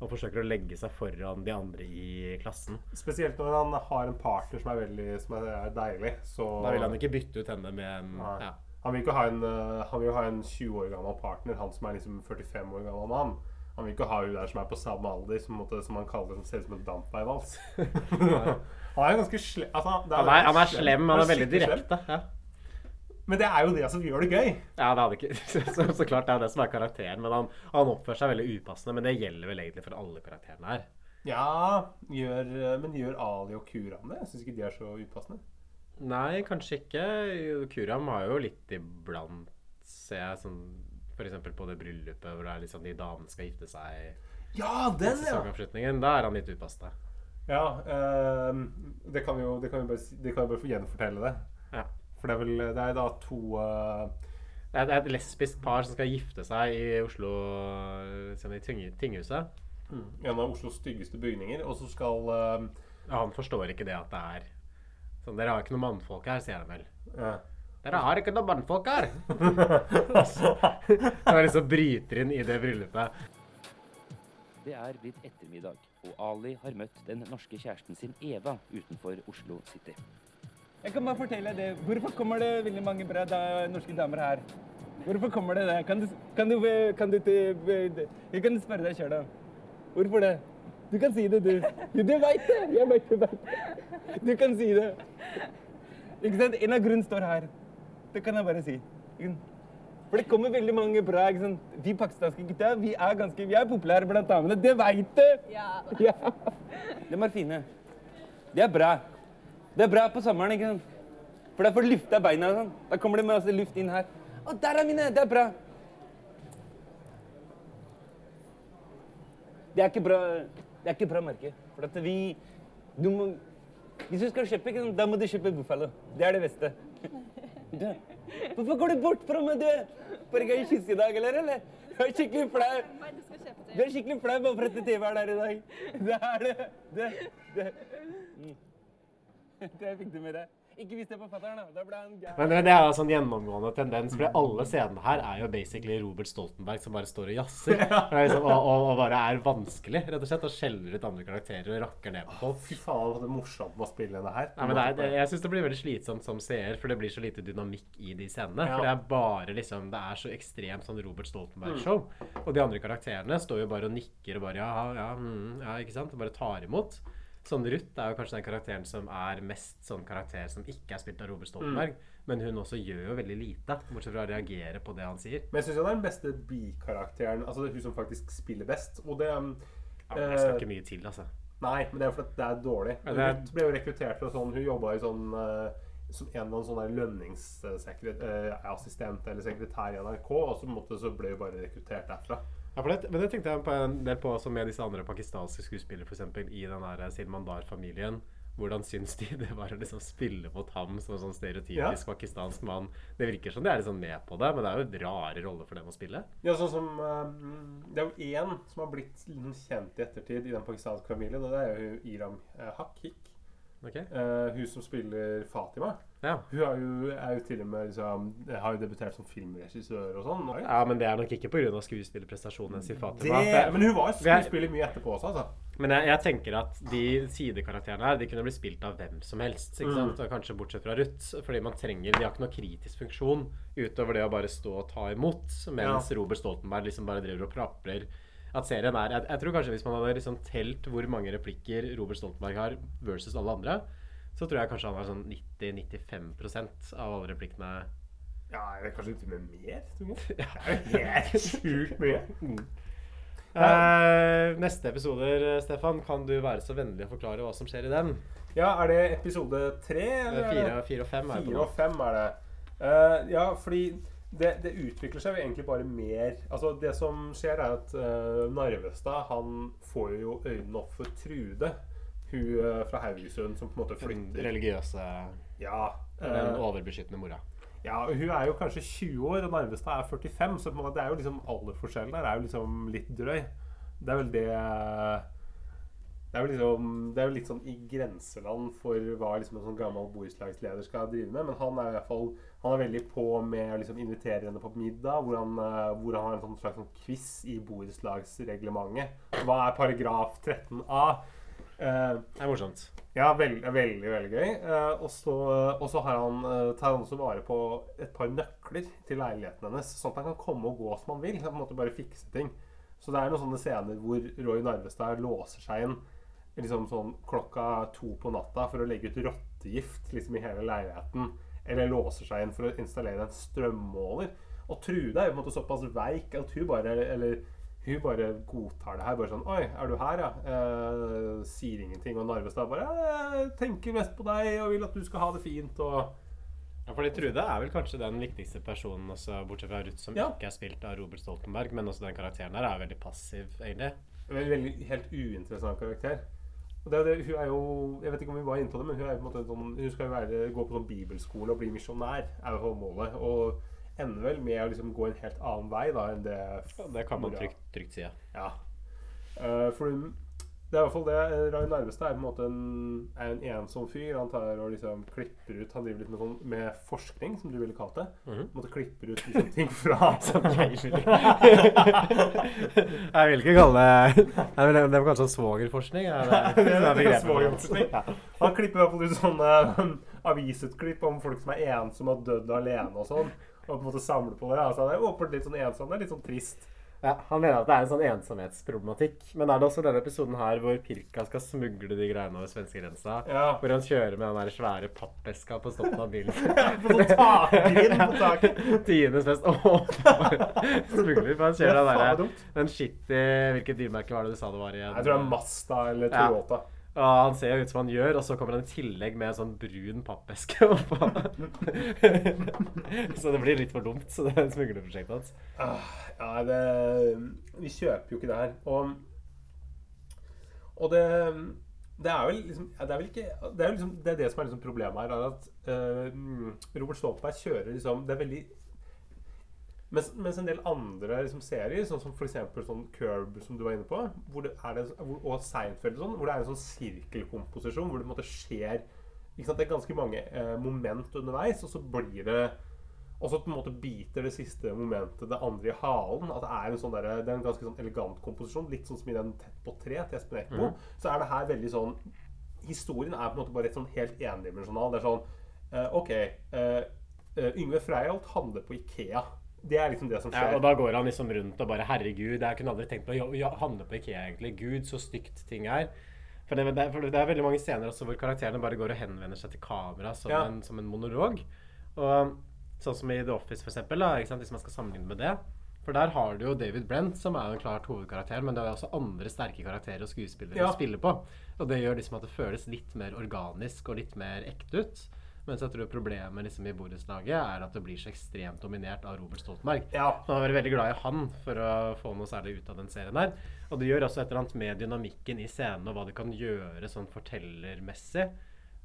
Og forsøker å legge seg foran de andre i klassen. Spesielt når han har en partner som er veldig som er deilig. Så Da vil han ikke bytte ut henne med en ja. Han vil ikke ha en, eh, han vil ha en 20 år gammel partner, han som er liksom 45 år gammel mann. Han vil ikke ha hun der som er på samme alder, som, måtte, som han kaller som ser ut som en dampveivals. han er ganske slem altså, han, er, han er slem, han er veldig direkte. Ja. Men det er jo det som gjør det gøy. Ja, det hadde ikke så, så klart det er det som er karakteren. Men han, han oppfører seg veldig upassende. Men det gjelder vel egentlig for alle karakterene her. Ja, gjør, men gjør Ali og Kuram det? Jeg syns ikke de er så upassende. Nei, kanskje ikke. Kuram har jo litt iblant, ser jeg, sånn F.eks. på det bryllupet hvor det er liksom de damene skal gifte seg. Ja, den, ja! Da er han litt upassende. Ja, ehm, det kan vi jo det kan vi bare, det kan vi bare gjenfortelle det. Ja. For det er vel Det er da to eh, Det er, det er et lesbisk par som skal gifte seg i Oslo, liksom i tinghuset. tinghuset. en av Oslos styggeste bygninger, og så skal ehm, Og han forstår ikke det at det er sånn Dere har ikke noen mannfolk her, sier han vel. ja. Dere har ikke noen mannfolk her! Han liksom bryter inn i det bryllupet. Det er blitt ettermiddag, og Ali har møtt den norske kjæresten sin Eva utenfor Oslo City. Jeg kan bare fortelle det. Hvorfor kommer det veldig mange bra da, norske damer her? Hvorfor kommer det det? Kan du, kan du, kan du, Jeg kan spørre deg sjøl, da. Hvorfor det? Du kan si det, du. Du veit det! Jeg veit det. Du kan si det. Ikke sant? En av grunnene står her. Det kan jeg bare si. For det kommer veldig mange bra. ikke sant? Vi pakistanske gutta vi er ganske, vi er populære blant damene. Det veit du! Ja. Ja. De er fine. Det er bra. Det er bra på sommeren, ikke sant? For da får du lufta beina sånn. Da kommer det masse luft inn her. Å, der er mine! Det er bra. Det er ikke bra, det er ikke bra merke. For at vi Du må Hvis du skal kjøpe, ikke sant, da må du kjøpe Buffalo. Det er det beste. Du, hvorfor går du bort fra meg, du? Bare gang kysse i dag, eller? eller? Du er skikkelig flau. Du er skikkelig flau bare for at TV er der i dag. Det er det. Det, det. Mm. Det fikk du med deg. Ikke vis det på fatter'n, da. Da ble han gæren. Men det, er jo sånn gjennomgående tendens, for alle scenene her er jo basically Robert Stoltenberg som bare står og jazzer. Er Liksom, og, og, og bare er vanskelig, rett og slett, og skjeller ut andre karakterer og rakker ned på folk. Fy faen, det er morsomt med å spille det her. Nei, men det er, det, jeg syns det blir veldig slitsomt som seer, for det blir så lite dynamikk i de scenene. Ja. For det er bare liksom Det er så ekstremt sånn Robert Stoltenberg-show. Og de andre karakterene står jo bare og nikker og bare ja, ja, mm, ja, ikke sant? Og bare tar imot. Sånn Ruth er jo kanskje den karakteren som er mest sånn karakter som ikke er spilt av Robert Stoltenberg. Men hun også gjør jo veldig lite, bortsett fra å reagere på det han sier. Men jeg syns det er den beste bikarakteren. Altså det er hun som faktisk spiller best. Og det um, Ja, men det skal eh, ikke mye til, altså. Nei, men det er jo fordi det er dårlig. Ja, det er- Ruth ble jo rekruttert fra sånn Hun jobba i sånn uh, som en eller annen sånn lønningsassistent eller sekretær i NRK, og så, måtte, så ble hun bare rekruttert derfra. Ja, for det, men det tenkte jeg på en del på også med disse andre pakistanske skuespillere, f.eks. i den der Silmandar-familien. Hvordan syns de det var å liksom spille mot ham som en sånn stereotypisk pakistansk mann? Det virker som de er liksom med på det, men det er jo rare roller for dem å spille. Ja, sånn som eh, Det er jo én som har blitt liksom kjent i ettertid i den pakistanske familien, og det er jo Iram uh, Hakik. Ok? Uh, hun som spiller Fatima. Ja. Hun er jo, er jo til og med liksom, har jo debutert som filmregissør og sånn. ja, men det er nok ikke pga. skuespillerprestasjonen hennes i Fatima. Det, men hun var jo vi er- skuespiller mye etterpå også, altså. Men jeg, jeg tenker at de sidekarakterene her De kunne blitt spilt av hvem som helst. Ikke Mm. sant? Og kanskje bortsett fra Ruth. Fordi man trenger De har ikke noe kritisk funksjon utover det å bare stå og ta imot. Mens Robert Stoltenberg liksom bare driver og praprer. At serien er jeg, jeg tror kanskje hvis man hadde liksom telt hvor mange replikker Robert Stoltenberg har versus alle andre, så tror jeg kanskje han har sånn 90-95% av alle replikkene. Ja, eller kanskje til og med mer? Det er jo helt sjukt mye. Uh, neste episoder, Stefan, kan du være så vennlig å forklare hva som skjer i den? Ja, er det episode tre? eller det- Fire, fire og fem er det Fire og fem er det. Uh, ja, fordi det, det utvikler seg jo egentlig bare mer Altså, det som skjer, er at uh, Narvestad han får jo øynene opp for Trude. Hun uh, fra Haugesund som på en måte Den religiøse Ja. Den eh, overbeskyttende mora. ja, hun er jo kanskje 20 år, og Narvestad er 45, så på en måte det er jo liksom aldersforskjellen der er jo liksom litt drøy. Det er vel det det er, jo liksom, det er jo litt sånn i grenseland for hva liksom en sånn gammel borettslagsleder skal drive med. Men han er i hvert fall Han er veldig på med å liksom invitere henne på middag, hvor han, eh, hvor han har en sånn slags sånn quiz i borettslagsreglementet. Hva er paragraf 13a? Eh, Det er morsomt. ja, veld, veldig, veldig gøy. Eh, og så har han, eh, tar han også vare på et par nøkler til leiligheten hennes, sånn at han kan komme og gå som han vil. Han måte bare fikse ting. Så det er noen sånne scener hvor Roy Narvestad låser seg inn liksom sånn klokka to på natta for å legge ut rottegift liksom i hele leiligheten. Eller låser seg inn for å installere en strømmåler. Og Trude er jo på en måte såpass veik at hun bare Eller hun bare godtar det her. Bare sånn Oi, er du her, ja? Eh, sier ingenting. Og Narvestad bare «Jeg tenker mest på deg og vil at du skal ha det fint. Og Ja, fordi Trude er vel kanskje den viktigste personen, også, bortsett fra Ruth, som Ja. ikke er spilt av Robert Stoltenberg. Men også den karakteren der er veldig passiv, egentlig. Veldig, veldig helt uinteressant karakter. Og det er hun er jo Jeg vet ikke om vi var inne på det, men hun er på en måte sånn Hun skal jo være, gå på sånn bibelskole og bli misjonær, er jo målet. Og ender vel med å liksom gå en helt annen vei da enn det Det kan man trygt, trygt si. ja. Ja. Uh, for hun det er i hvert fall det. Rai Nærmeste er på en måte en, er en ensom fyr. Han tar og liksom klipper ut Han driver litt med, sånn, med forskning, som du ville kalt det. Mhm. Måtte klipper ut liksom ting fra Som jeg vil. Jeg vil ikke kalle det vil, Det var kanskje sånn svogerforskning? Ja, det- Det det er er svogerforskning. Ja. Han klipper i hvert fall ut sånne avisutklipp om folk som er ensomme og dødd alene og sånn. Og på en måte samler på det. Altså, han er åpenbart litt sånn ensom. Det er litt sånn trist. Ja, Han mener at det er en sånn ensomhetsproblematikk. Men er det også denne episoden her hvor Pirka skal smugle de greiene over svenskegrensa? Ja. Hvor han kjører med den der svære pappeska på stoppen av bilen? På sånn takgrind på taket. Tiendes fest. Åh, smugler. For han er kjører den faen der. Den shitty Hvilket dyrmerke var det du sa det var igjen? Jeg tror det er Masta eller Toyota. Ja, han ser jo ut som han gjør, og så kommer han i tillegg med en sånn brun pappeske oppå. så det blir litt for dumt, så det er smuglerprosjektet hans. Ah, Ja, det Vi kjøper jo ikke det her. Og, og det det er liksom Det er ikke Det er liksom det, er det som er liksom problemet her, er at mm, Robert Stoltenberg kjører liksom Det er veldig mens, mens en del andre liksom, serier, sånn som f.eks. sånn Curb, som du var inne på, det og Seinfeld sånn, hvor det er en sånn sirkelkomposisjon, hvor det på en måte skjer sant, Det er ganske mange eh, moment underveis, og så blir det og så på en måte biter det siste momentet det andre i halen. At det er en sånn der, det er en ganske sånn elegant komposisjon. Litt sånn som i den Tett på tre til Espen Eckbo. Så er det her veldig sånn Historien er på en måte bare et sånn helt endimensjonal. Det er sånn eh, OK. eh, Yngve Freiholt handler på Ikea. Det er liksom det som Ja, og da går han liksom rundt og bare Herregud, jeg kunne aldri tenkt på å handle på Ikea, egentlig. Gud, så stygt ting er. For det, for det er veldig mange scener også hvor karakterene bare går og henvender seg til kamera som, Ja. en, som en monolog. Og sånn som i The Office, for eksempel, da, hvis man skal sammenligne med det. For der har du jo David Brent, som er jo en klart hovedkarakter, men det er også andre sterke karakterer og skuespillere Ja. å spille på. Og det gjør liksom at det føles litt mer organisk og litt mer ekte ut. Mens jeg tror problemet liksom i borettslaget er at det blir så ekstremt dominert av Robert Stoltenberg. Ja. Man har vært veldig glad i han for å få noe særlig ut av den serien her. Og det gjør også et eller annet med dynamikken i scenen og hva det kan gjøre sånn fortellermessig.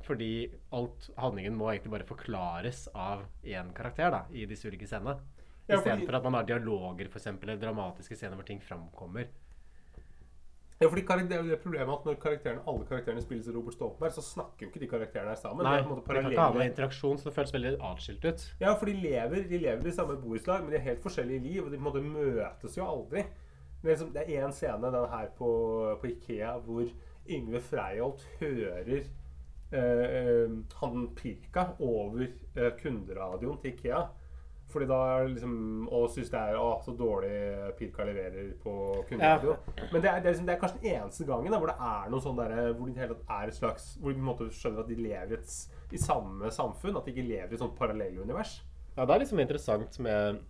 Fordi alt handlingen må egentlig bare forklares av én karakter da, i disse ulike scenene. Ja, fordi- Istedenfor at man har dialoger for eksempel, eller dramatiske scener hvor ting framkommer. Ja, fordi det er problemet at når karakterene, alle karakterene spilles av Robert Stoltenberg, så snakker jo ikke de karakterene her sammen. Nei, det er ikke ha noe interaksjon, så det føles veldig atskilt ut. Ja, for de lever, de lever i samme borettslag, men de har helt forskjellige liv, og de måte møtes jo aldri. Det er, liksom, det er en scene, den her på, på Ikea, hvor Yngve Freiholt hører eh, eh, han Pirka over eh, kunderadioen til Ikea. Fordi da er det liksom Og syns det er å, så dårlig Pirka leverer på kunderadio. Men det er, det, er liksom, det er kanskje den eneste gangen da, hvor det er noe sånn derre Hvor det hele tatt er et slags Hvor de måte skjønner at de lever i, et, i samme samfunn. At de ikke lever i et sånt parallellunivers. Ja, det er liksom interessant med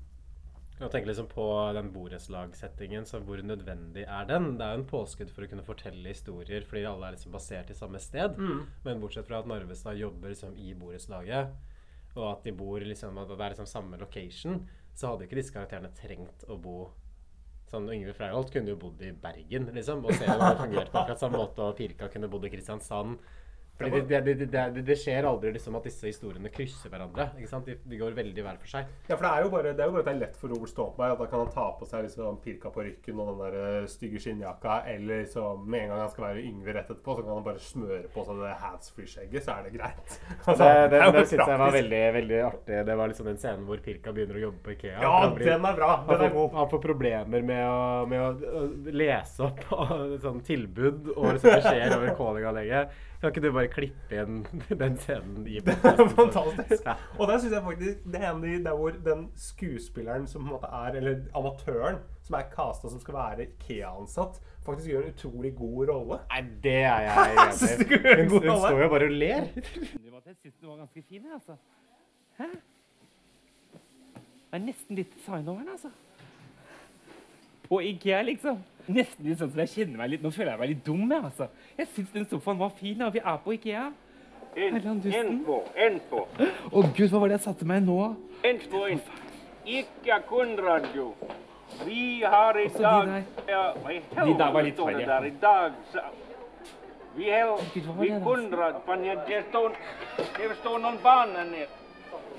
å tenke liksom på den borettslagssettingen, så hvor nødvendig er den? Det er jo en påskudd for å kunne fortelle historier, fordi alle er liksom basert i samme sted. Men bortsett fra at Narvestad jobber liksom i borettslaget, og at de bor liksom, at det er liksom samme location, så hadde ikke disse karakterene trengt å bo Sånn, Yngve Freiholt kunne jo bodd i Bergen, liksom, og se om det fungerte på akkurat samme måte, og Pirka kunne bodd i Kristiansand. Fordi det, det, det, det, skjer aldri liksom at disse historiene krysser hverandre. ikke sant? De, de går veldig hver for seg. Ja, for det er jo bare, det er jo bare er lett for Robert Stoltenberg da kan han ta på seg liksom pirka på rykken og den der eh, stygge skinnjakka, eller liksom med en gang han skal være Yngve rett etterpå, så kan han bare smøre på seg det handsfree-skjegget, så er det greit. Altså, Det, det, det, det syns jeg var veldig veldig artig. Det var liksom den scenen hvor Pirka begynner å jobbe på Ikea. Ja, blir- den er bra! han Den er får, god. han får problemer med å, med å lese opp sånn tilbud og liksom beskjeder over callinganlegget. Kan ikke du bare klippe igjen den scenen i Fantastisk. Ja. Og der synes jeg faktisk det er en av de der hvor den skuespilleren som på en måte er, eller amatøren som er casta som skal være Ikea-ansatt, faktisk gjør en utrolig god rolle. Nei, det er jeg enig du i. er Hun, hun står jo bare og ler. jeg syns den var ganske fin, jeg, altså. Hæ? Det er nesten litt designoveren, altså. På Ikea, liksom. Nesten litt sånn som jeg kjenner meg litt Nå føler jeg meg litt dum, jeg, altså. Jeg syns den sofaen var fin, og vi er på Ikea. Herlandusten. Info, info, Å gud, hva var det jeg satte meg nå? info, info. Ica kundradio. Vi har i Også de der. De der var litt farlige. I dag Vi har Vi kunrad det står... Någon barn här nere.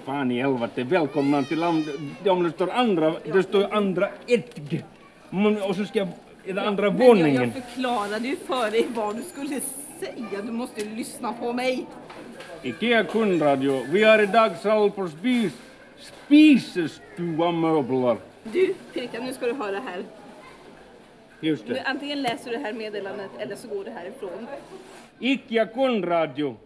Fan i helvete, välkomna till landet. Om det står andra... Det står andra ett... Og Och så ska jag... Är den andra Men jeg våningen? jag förklarade ju för dig vad du skulle säga. Du måste ju lyssna på mig. Ikea kundradio. Vi har idag sal på spis... Spisestua-möbler. Du, Pirka, nu ska du höra här. Just det. antingen läser du det här meddelandet eller så går du härifrån. Ikea kundradio.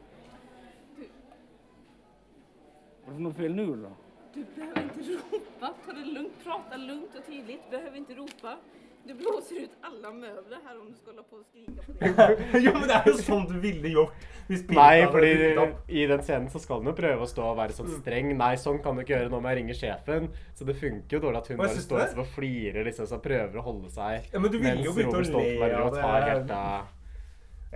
Vad är det något fel nu då? Du behöver inte ropa. Ta det lugnt. Prata lugnt och tydligt. Du behöver inte ropa. Du blåser ut alle møbler her om du skal la på å skrike på det. jo, men det er jo sånn du ville gjort hvis Pirka Nei, fordi i den scenen så skal hun jo prøve å stå og være sånn streng. Nei, sånn kan du ikke gjøre. Nå må jeg ringe sjefen. Så det funker jo dårlig at hun bare står og flirer liksom, så prøver å holde seg. Ja, men du ville jo begynt å le Stoltenberg av det. tar helt uh,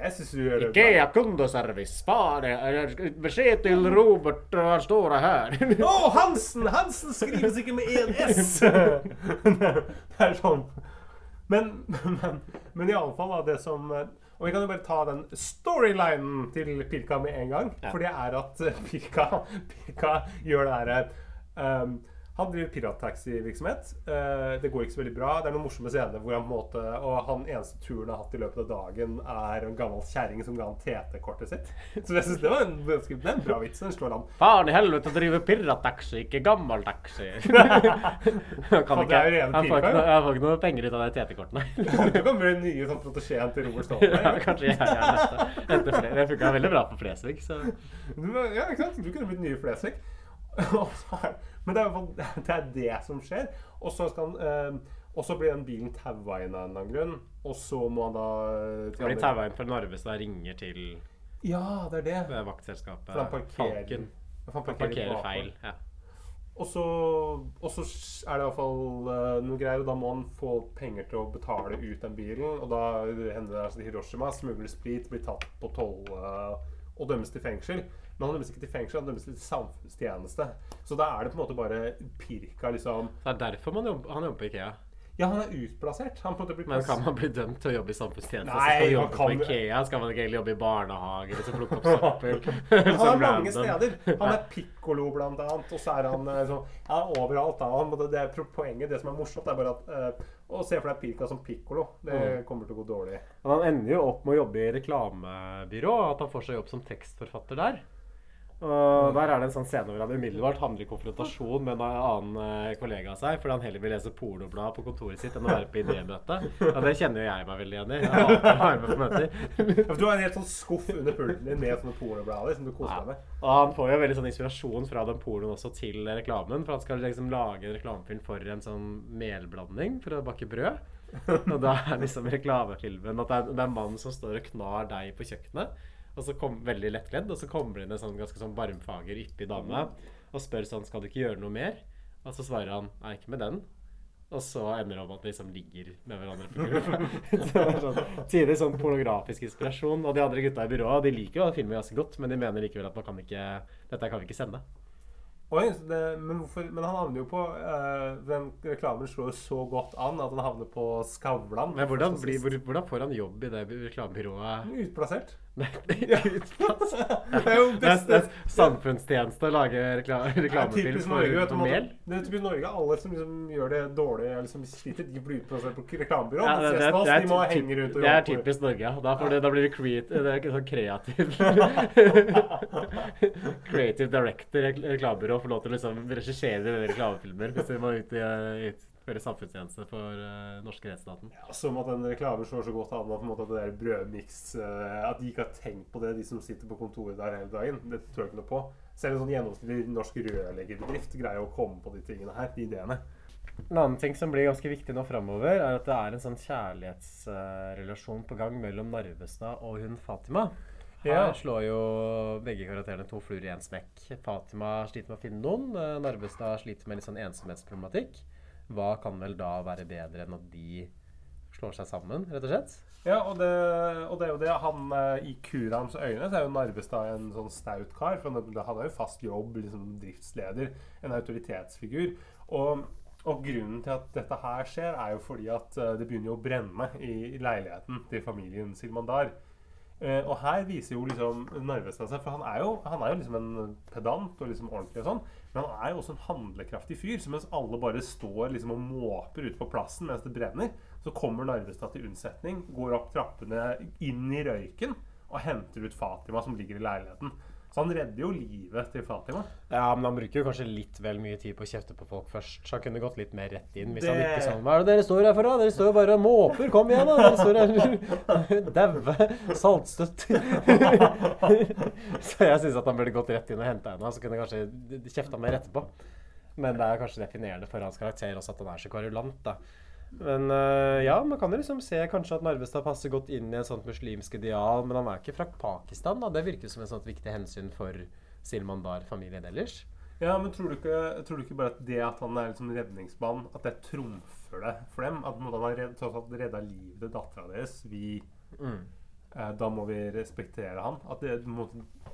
Jeg syns du gjør det Ikea kundeservice, spare bare Beskjed til Robert, han står her. Å, Hansen! Hansen skrives ikke med én S! det er sånn. Men, men, men iallfall, det som Og vi kan jo bare ta den storylinen til Pirka med en gang. For det er at eh, Pirka, Pirka gjør det derre um, han driver pirattaxivirksomhet. Uh, det går ikke så veldig bra. Det er noen morsomme scener hvor han på en måte Og han eneste turen han har hatt i løpet av dagen, er en gammel kjerring som ga han TT-kortet sitt. Så jeg syns det var en, det er en bra vits. Den slår an. Faen i helvete, driver pirattaxi, ikke jo rene han, får ikke noe, penger ut av de TT-kortene. Du kan bli den nye sånn protesjeen til Robert ja, kanskje jeg er neste. Det funka veldig bra på Flesvig, så ja, ikke sant? Du kunne blitt nye Flesvig. Og er- Men det er, det er det som skjer. Og så skal eh, Og så blir den bilen taua inn av en eller annen grunn. Og så må han da Han blir taua inn for Narvestad ringer til Ja, det er det. det vaktselskapet For han parkerer, Falken. han Han parkerer feil. Ja. Og så, og så er det i hvert fall eh, noe greier, og da må han få penger til å betale ut den bilen. Og da hender det altså Hiroshima, smugler sprit, blir tatt på toll eh, og dømmes til fengsel. Men han dømmes ikke til fengsel, han dømmes til samfunnstjeneste. Så da er det på en måte bare pirka, liksom Det er derfor man jobber, han jobber på Ikea. Ja, han er utplassert. Han Men kan man bli dømt til å jobbe i samfunnstjeneste? Nei, så skal man jobbe kan- på Ikea? Skal man ikke egentlig jobbe i barnehage eller så plukke opp søppel? Han er mange steder. Han er pikkolo, blant annet. Og så er han så, han er overalt. Da. Han, det, er poenget, det som er morsomt, er bare at eh, Å se for deg Pirka som pikkolo, det Mm. kommer til å gå dårlig. Men han ender jo opp med å jobbe i reklamebyrå, at han får seg jobb som tekstforfatter der. Og der er det en sånn scene hvor han umiddelbart havner i konfrontasjon med en annen eh, kollega av seg, fordi han heller vil lese pornoblad på kontoret sitt enn å være på idémøte. Og det kjenner jo jeg meg veldig igjen i. Jeg hater å være med på møter. Du har en helt sånn skuff under pulten din med sånne pornoblader som du koser deg med. Og han får jo veldig sånn inspirasjon fra den pornoen også til reklamen. For han skal liksom lage en reklamefilm for en sånn melblanding for å bakke brød. Og da er liksom reklamefilmen at det er, det er en mann som står og knar deig på kjøkkenet. Og så kom, veldig lettkledd, og så kommer det inn en sånn ganske sånn varmfager, yppig dame og spør sånn Skal du ikke gjøre noe mer? Og så svarer han Nei, ikke med den. Og så ender det om at de liksom ligger med hverandre på gulvet. Er sånn, Tidlig sånn pornografisk inspirasjon. Og de andre gutta i byrået de liker jo filmen ganske godt, men de mener likevel at man kan ikke, dette kan vi ikke sende. Oi, det, men, hvorfor, men han havner jo på eh, Den reklamen slår jo så godt an at han havner på Skavlan. Men hvordan, blir, hvordan får han jobb i det reklamebyrået? Utplassert. Utplass. Det er jo Det er, det er samfunnstjeneste å lage rekla, reklamefilm for, for mel. Det er typisk Norge. Alle som liksom gjør det dårlig, eller som sliter, de blir utplassert på reklamebyrå. Ja, det, det, det, er de må henge rundt det er typisk Norge. Da, det, da blir ikke sånn kreativ Creative director i rek- reklamebyrå får lov til å liksom regissere reklamefilmer hvis de må ut i uh, utføre samfunnstjeneste for uh, norske rettsstaten. Ja, Som at den reklamen slår så godt an at, på en måte, at det der brødmiks uh, At de ikke har tenkt på det, de som sitter på kontoret der hele dagen. Det tror jeg ikke noe på. Selv en sånn gjennomsnittlig norsk rørleggerbedrift greier å komme på de tingene her. De ideene. En annen ting som blir ganske viktig nå framover, er at det er en sånn kjærlighetsrelasjon på gang mellom Narvestad og hun Fatima. Her Ja. slår jo begge karakterene to fluer i én smekk. Fatima sliter med å finne noen. eh, Narvestad sliter med litt sånn ensomhetsproblematikk. Hva kan vel da være bedre enn at de slår seg sammen, rett og slett? Ja, og det, og det er jo det. Han, eh, I Kurams øyne så er jo Narvestad en sånn staut kar. For han, har jo fast jobb, liksom driftsleder. En autoritetsfigur. Og, og grunnen til at dette her skjer, er jo fordi at eh, det begynner jo å brenne i leiligheten til familien Silmandar. Eh, og her viser jo liksom Narvestad seg, for han er, jo, han er jo liksom en pedant og liksom ordentlig og sånn, men han er jo også en handlekraftig fyr. Så mens alle bare står liksom og måper ute på plassen mens det brenner, så kommer Narvestad til unnsetning, går opp trappene inn i røyken og henter ut Fatima som ligger i leiligheten. Så han redder jo livet til Fatima. Ja, men han bruker jo kanskje litt vel mye tid på å kjefte på folk først. Så han kunne gått litt mer rett inn. Hvis han ikke sånn Hva er det dere står her for, da? Dere står jo bare og måper. Kom igjen, da! Dere står her daue. Saltstøtt. så jeg syns at han burde gått rett inn og henta henne. Så kunne han kanskje kjefta mer etterpå. Men det er kanskje definerende for hans karakter også at han er så kvarulant, da. Men øh, ja, man kan jo liksom se kanskje at Narvestad passer godt inn i et sånt muslimsk ideal, men han er ikke fra Pakistan, da. Det virker som et sånt viktig hensyn for Silman Silmandar-familien ellers. Ja, men tror du, ikke, tror du ikke bare at det at han er liksom redningsmann, at det trumfer det for dem? At han har redd, redda livet til dattera deres? Vi, Mm. eh, da må vi respektere han. At det,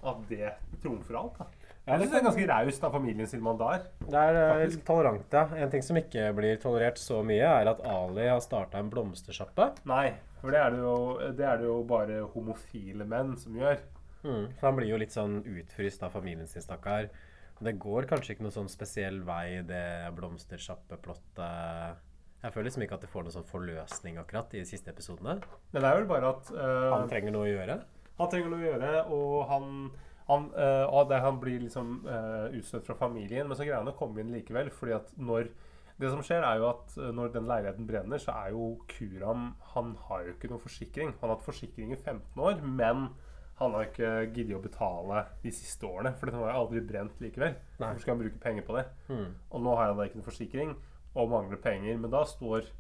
at det trumfer alt. da. Jeg det det er ganske raust av familien sin Silmandar. Det er faktisk. tolerant, ja. En ting som ikke blir tolerert så mye, er at Ali har starta en blomstersjappe. Nei. For det er det jo, det er det jo bare homofile menn som gjør. Mm. Så han blir jo litt sånn utfryst av familien sin, stakkar. Det går kanskje ikke noen sånn spesiell vei, det blomstersjappeplottet. Jeg føler liksom ikke at det får noen sånn forløsning akkurat i de siste episodene. Men det er vel bare at uh, Han trenger noe å gjøre. Han trenger noe å gjøre, og han, han, og det, han blir liksom uh, utstøtt fra familien. Men så greier han å komme inn likevel. fordi at når Det som skjer, er jo at eh, når den leiligheten brenner, så er jo Kuram Han har jo ikke noen forsikring. Han har hatt forsikring i 15 år, men han har ikke giddet å betale de siste årene. For den har jo aldri brent likevel. Hvorfor skal han bruke penger på det? Mm. Og nå har han da ikke noen forsikring og mangler penger. Men da står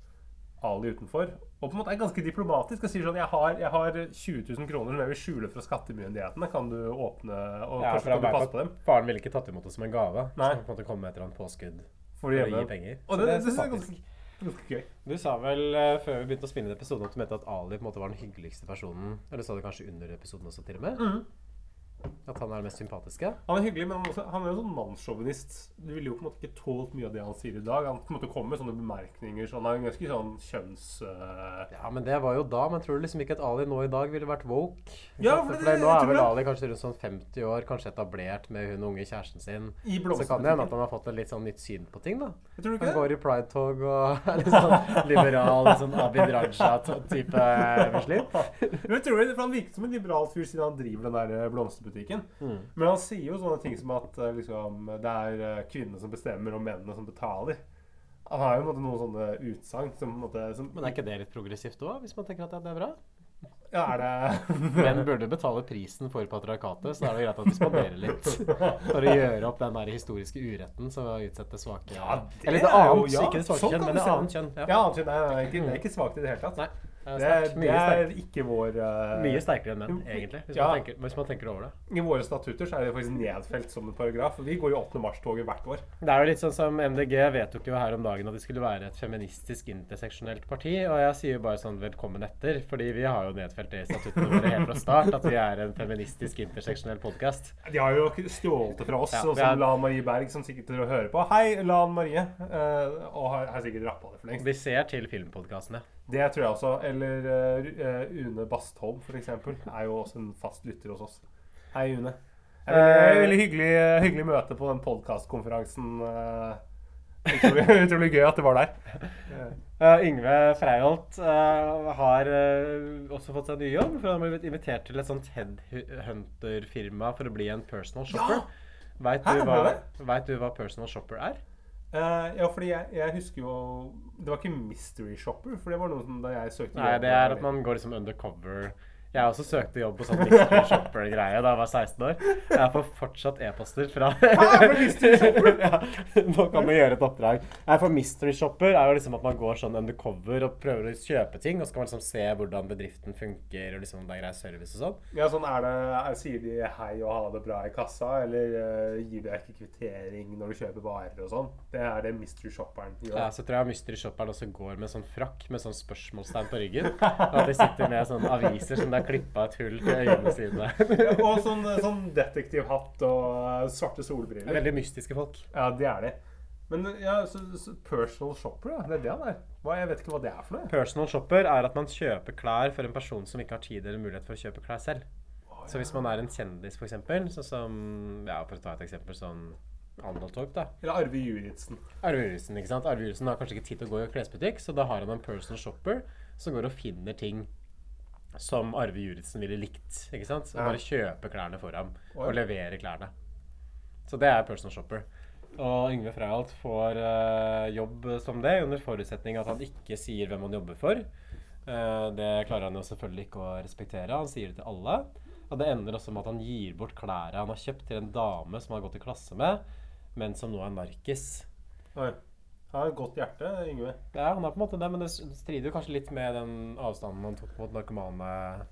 Ali utenfor og på en måte er ganske diplomatisk og sier sånn Jeg har, jeg har 20 000 kroner som jeg vil skjule fra skattemyndighetene. Kan du åpne og Ja, kanskje kan du passe på dem? Faren ville ikke tatt imot det som en gave. Nei. Så han på en måte kom med et eller annet påskudd For å gi penger. Og det, det, det, er ganske, ganske gøy. Du sa vel uh, før vi begynte å spinne inn episoden at du mente at Ali på en måte var den hyggeligste personen. Eller sa du kanskje under episoden også, til og med? Mhm. At han er den mest sympatiske? Han er hyggelig, men han, også, han er jo sånn mannssjåvinist. Du ville jo på en måte ikke tålt mye av det han sier i dag. Han på en måte kommer med sånne bemerkninger. Så han er ganske sånn kjønns... Uh... Ja, men det var jo da. Men tror du liksom ikke at Ali nå i dag ville vært woke? Ja, for, for for det- nå er vel det. Ali kanskje rundt sånn 50 år, kanskje etablert med hun unge kjæresten sin. I Så kan det hende at han har fått et litt sånn nytt syn på ting, da. Jeg tror ikke Han det. går i pride-tog og er litt sånn liberal, litt sånn Abid Raja-type muslim. Men jeg tror det, for Han virker som en liberal fyr siden han driver den der eh, blomsterbutikken. Mm. Men han sier jo sånne ting som at eh, liksom, det er eh, kvinnene som bestemmer, og mennene som betaler. Han har jo måte noen sånne utsagn som som, Men er ikke det litt progressivt òg, hvis man tenker at det er bra? Ja, er det Menn burde betale prisen for patriarkatet, så er det greit at vi spanderer litt. For å gjøre opp den der historiske uretten som det svake Ja, det Eller det er jo- ja, ikke det svake sånn kjønn, men det annet kjønn. Ja, annet kjønn. Nei, nei, det er ikke svakt i det hele tatt. Nei, det er Det er, ikke vår uh, Mye sterkere enn menn, egentlig, hvis, Ja. man tenker, hvis man tenker over det. I våre statutter så er det faktisk nedfelt som en paragraf. Vi går jo 8. mars-toget hvert år. Det er jo litt sånn som MDG vedtok jo her om dagen at de skulle være et feministisk interseksjonelt parti. Og jeg sier jo bare sånn velkommen etter, fordi vi har jo nedfelt det i statuttene våre helt fra start. At vi er en feministisk interseksjonell podkast. De har jo stjålet det fra oss, Ja, og er- som Lan Marie Berg, som sikkert dere hører på. Hei, Lan Marie. Uh, og har, har sikkert rappa det for lengst. Vi ser til filmpodkastene. Det tror jeg også. Eller uh, Une Bastholm, eksempel, er jo også en fast lytter hos oss. Hei, Une. Det veldig, Eh, veldig hyggelig, hyggelig møte på den podkastkonferansen. utrolig, utrolig gøy at du var der. Uh, Yngve Freiholt uh, har uh, også fått seg ny jobb. For han har blitt invitert til et sånt headhunter-firma for å bli en personal shopper. Ja! Veit du, hva, vet du hva personal shopper er? Eh, ja, fordi jeg, jeg husker jo Det var ikke Mystery Shopper, for det var noe som da jeg søkte Nei, det er at man går liksom undercover. Jeg også søkte jobb på sånn mystery shopper-greie da jeg var 16 år. Jeg får fortsatt e-poster fra for ja, Nå kan vi gjøre et oppdrag. Nei, for mystery shopper er jo liksom at man går sånn undercover og prøver å kjøpe ting, og så kan man liksom se hvordan bedriften funker, og liksom om det er grei service og sånn. Ja, sånn er det er, Sier de hei og ha det bra i kassa, eller uh, gir deg ikke kvittering når du kjøper varer og sånn? Det er det mystery shopperen gjør. Ja, så tror jeg mystery shopperen også går med sånn frakk med sånn spørsmålstegn på ryggen. At de sitter med sånne aviser som det klippa et hull til øynene sine. Ja, og sånn, sånn detektivhatt og eh, svarte solbriller. Veldig mystiske folk. Ja, det er de. Men ja, så, så personal shopper, ja. Det er det han er. Hva, jeg vet ikke hva det er for noe. Personal shopper er at man kjøper klær for en person som ikke har tid eller mulighet for å kjøpe klær selv. Så hvis man er en kjendis, eksempel, sånn som Ja, for å ta et eksempel sånn Arnold Torp, da. Eller Arve Juritzen. Arve Juritzen, ikke sant? Arve Juritzen har kanskje ikke tid til å gå i klesbutikk, så da har han en personal shopper som går og finner ting som Arve Juritzen ville likt. ikke sant? Og bare kjøpe klærne for ham Oi. og levere klærne. Så det er personal shopper. Og Yngve Freyholt får uh, jobb som det, under forutsetning at han ikke sier hvem han jobber for. Uh, det klarer han jo selvfølgelig ikke å respektere. Han sier det til alle. Og det ender også med at han gir bort klærne han har kjøpt til en dame som han har gått i klasse med, men som nå er narkis. Oi. Han har et godt hjerte, Yngve. Ja, han har på en måte det, men det strider jo kanskje litt med den avstanden han tok mot narkomane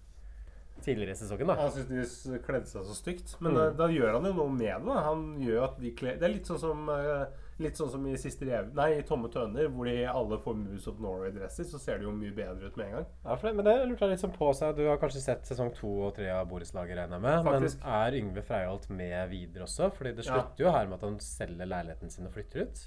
tidligere i sesongen. da. Han syntes de kledde seg så stygt. Men Mm. da, da gjør han jo noe med det. da. Han gjør at de kler Det er litt sånn som eh, Litt sånn som i siste rev... Nei, i Tomme tønner, hvor de alle får Moose of Norway-dresser. Så ser det jo mye bedre ut med en gang. Ja, det, men det lurte jeg litt sånn på seg. Du har kanskje sett sesong to og tre av Borettslaget, regner jeg med. Faktisk. Men er Yngve Freiholt med videre også? Fordi det Ja. slutter jo her med at han selger leiligheten sin og flytter ut.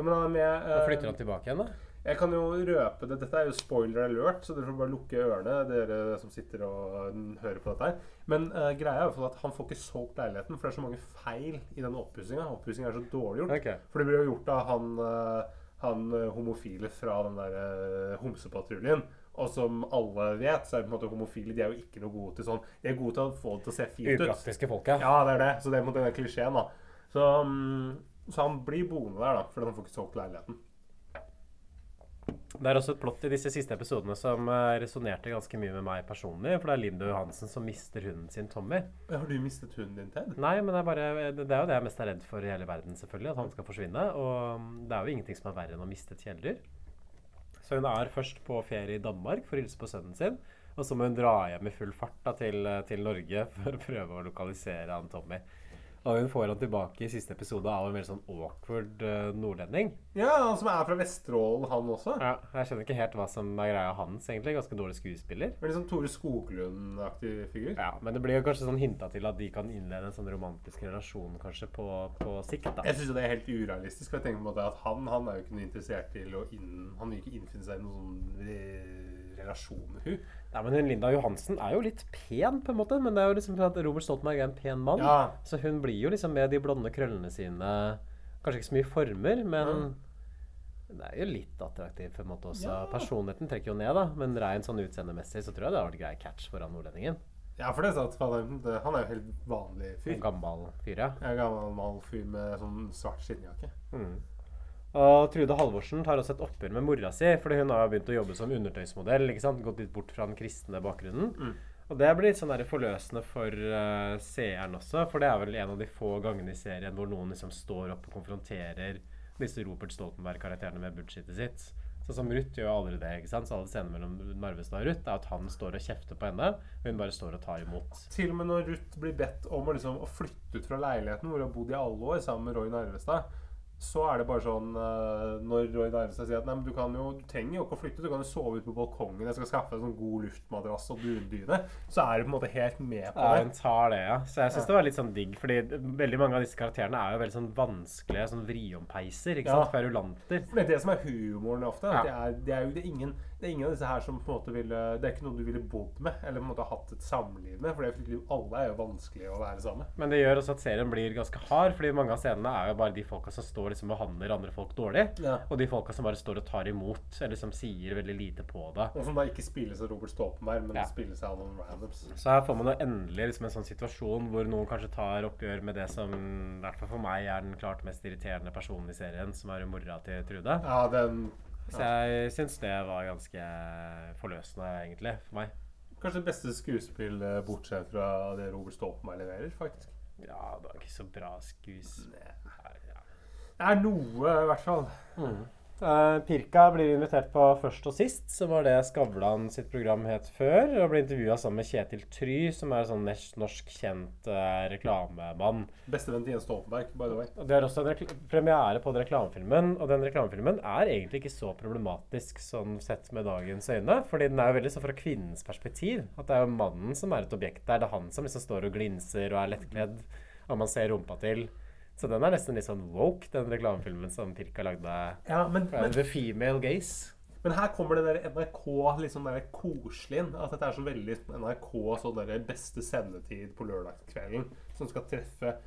Ja, men han er med eh, flytter han tilbake igjen, da? Jeg kan jo røpe det. Dette er jo spoiler alert, så dere får bare lukke ørene, dere som sitter og mm, hører på dette her. Men uh, greia er i hvert fall at han får ikke solgt leiligheten, for det er så mange feil i den oppussinga. Oppussinga er så dårlig gjort. Okay. For det blir jo gjort av han, eh, han homofile fra den der homsepatruljen. Og som alle vet, så er på en måte homofile de er jo ikke noe gode til sånn De er gode til å få det til å se fint ut. Upraktiske folk, ja. Ja, det er det. Så det er på en måte den klisjeen, da. Så, mm, så han blir boende der, da, fordi han får ikke solgt leiligheten. Det er også et plott i disse siste episodene som uh, resonnerte ganske mye med meg personlig. For det er Linda Johansen som mister hunden sin, Tommy. Har du mistet hunden din, Ted? Nei, men det er, bare, det det er jo det jeg mest er redd for i hele verden, selvfølgelig. At han skal forsvinne. Og mm, det er jo ingenting som er verre enn å miste et kjæledyr. Så hun er først på ferie i Danmark for å hilse på sønnen sin. Og så må hun dra hjem i full fart da, til, til Norge for å prøve å lokalisere han Tommy. Og hun får han tilbake i siste episode av en veldig sånn awkward uh, nordlending. Ja, han som er fra Vesterålen, han også. Ja, jeg skjønner ikke helt hva som er greia hans, egentlig. Ganske dårlig skuespiller. Veldig sånn Tore Skoglund-aktig figur. Ja, Men det blir jo kanskje sånn hinta til at de kan innlede en sånn romantisk relasjon kanskje på, på sikt. da. Jeg syns det er helt urealistisk. for jeg tenker på en måte at Han han er jo ikke noe interessert til å inn, Han vil ikke innfinne seg i noen sånn re- relasjon med hun. Nei, men hun Linda Johansen er jo litt pen, på en måte. Men det er jo liksom for at Robert Stoltenberg er en pen mann. Ja. Så hun blir jo liksom med de blonde krøllene sine Kanskje ikke så mye former, men det er jo litt attraktiv på en måte også. Ja. Personligheten trekker jo ned, da. Men rent sånn utseendemessig så tror jeg det har vært grei catch foran nordlendingen. Ja, for det er er, han er jo helt vanlig fyr. En gammel fyr, ja. En gammel fyr med sånn svart skinnjakke. Mm. Og Trude Halvorsen tar også et oppgjør med mora si, fordi hun har begynt å jobbe som undertøysmodell. ikke sant? Gått litt bort fra den kristne bakgrunnen. Mm. Og det blir litt sånn der forløsende for uh, seeren også, for det er vel en av de få gangene i serien hvor noen liksom står opp og konfronterer disse Robert Stoltenberg-karakterene med budsjettet sitt. Sånn som Ruth gjør aldri det. ikke sant? Så alle scener mellom Narvestad og Ruth er at han står og kjefter på henne, og hun bare står og tar imot. Til og med når Ruth blir bedt om å, liksom, å flytte ut fra leiligheten hvor hun har bodd i alle år sammen med Roy Narvestad, så er det bare sånn eh, Når Roy Narvestad sier at Nei, men du, kan jo, du trenger jo ikke å flytte, du kan jo sove ute på balkongen, jeg skal skaffe deg sånn god luftmadrass og dundyne, så er du på en måte helt med på Ja, det. hun tar det, ja. Så jeg syns det var litt sånn digg, fordi veldig mange av disse karakterene er jo veldig sånn vanskelige sånn vriompeiser, ikke Ja. sant? Kverulanter. For det er det som er humoren ofte. Ja. det, er, det er jo det ingen, det er ingen av disse her som på en måte ville Det er ikke noe du ville bodd med, eller på en måte hatt et samliv med. For det er alle er jo vanskelig å være sammen. Men det gjør også at serien blir ganske hard, fordi mange av scenene er jo bare de folka som står liksom behandler andre folk dårlig, Ja. og de folka som bare står og tar imot, eller som sier veldig lite på det. Og som da ikke spilles av Robert Stoltenberg, men Ja. spilles av noen randoms. Så her får man jo endelig liksom en sånn situasjon hvor noen kanskje tar oppgjør med det som i hvert fall for meg er den klart mest irriterende personen i serien, som er mora til Trude. Ja, den Så jeg syns det var ganske forløsende, egentlig, for meg. Kanskje det beste skuespill bortsett fra det Robert Stoltenberg leverer, faktisk. Ja, det var ikke så bra skuespill. Det er noe, i hvert fall. Eh, Pirka blir invitert på Først og sist, som var det Skavlan sitt program het før. Og ble intervjua sammen med Kjetil Try, som er sånn norsk kjent eh, reklamemann. Bestevenn til Jens Stoltenberg, by the way. Og Det er også en premiere på den reklamefilmen, og den reklamefilmen er egentlig ikke så problematisk sånn sett med dagens øyne. fordi den er jo veldig sånn fra kvinnens perspektiv. At det er jo mannen som er et objekt der. Det er han som liksom står og glinser og er lettkledd, og man ser rumpa til. Så den er nesten litt sånn woke, den reklamefilmen som Pirka lagde. Ja, men, men, The Female Gaze. men her kommer det der NRK litt sånn der koselig inn. At dette er så veldig NRK sånn der beste sendetid på lørdagskvelden. Som skal treffe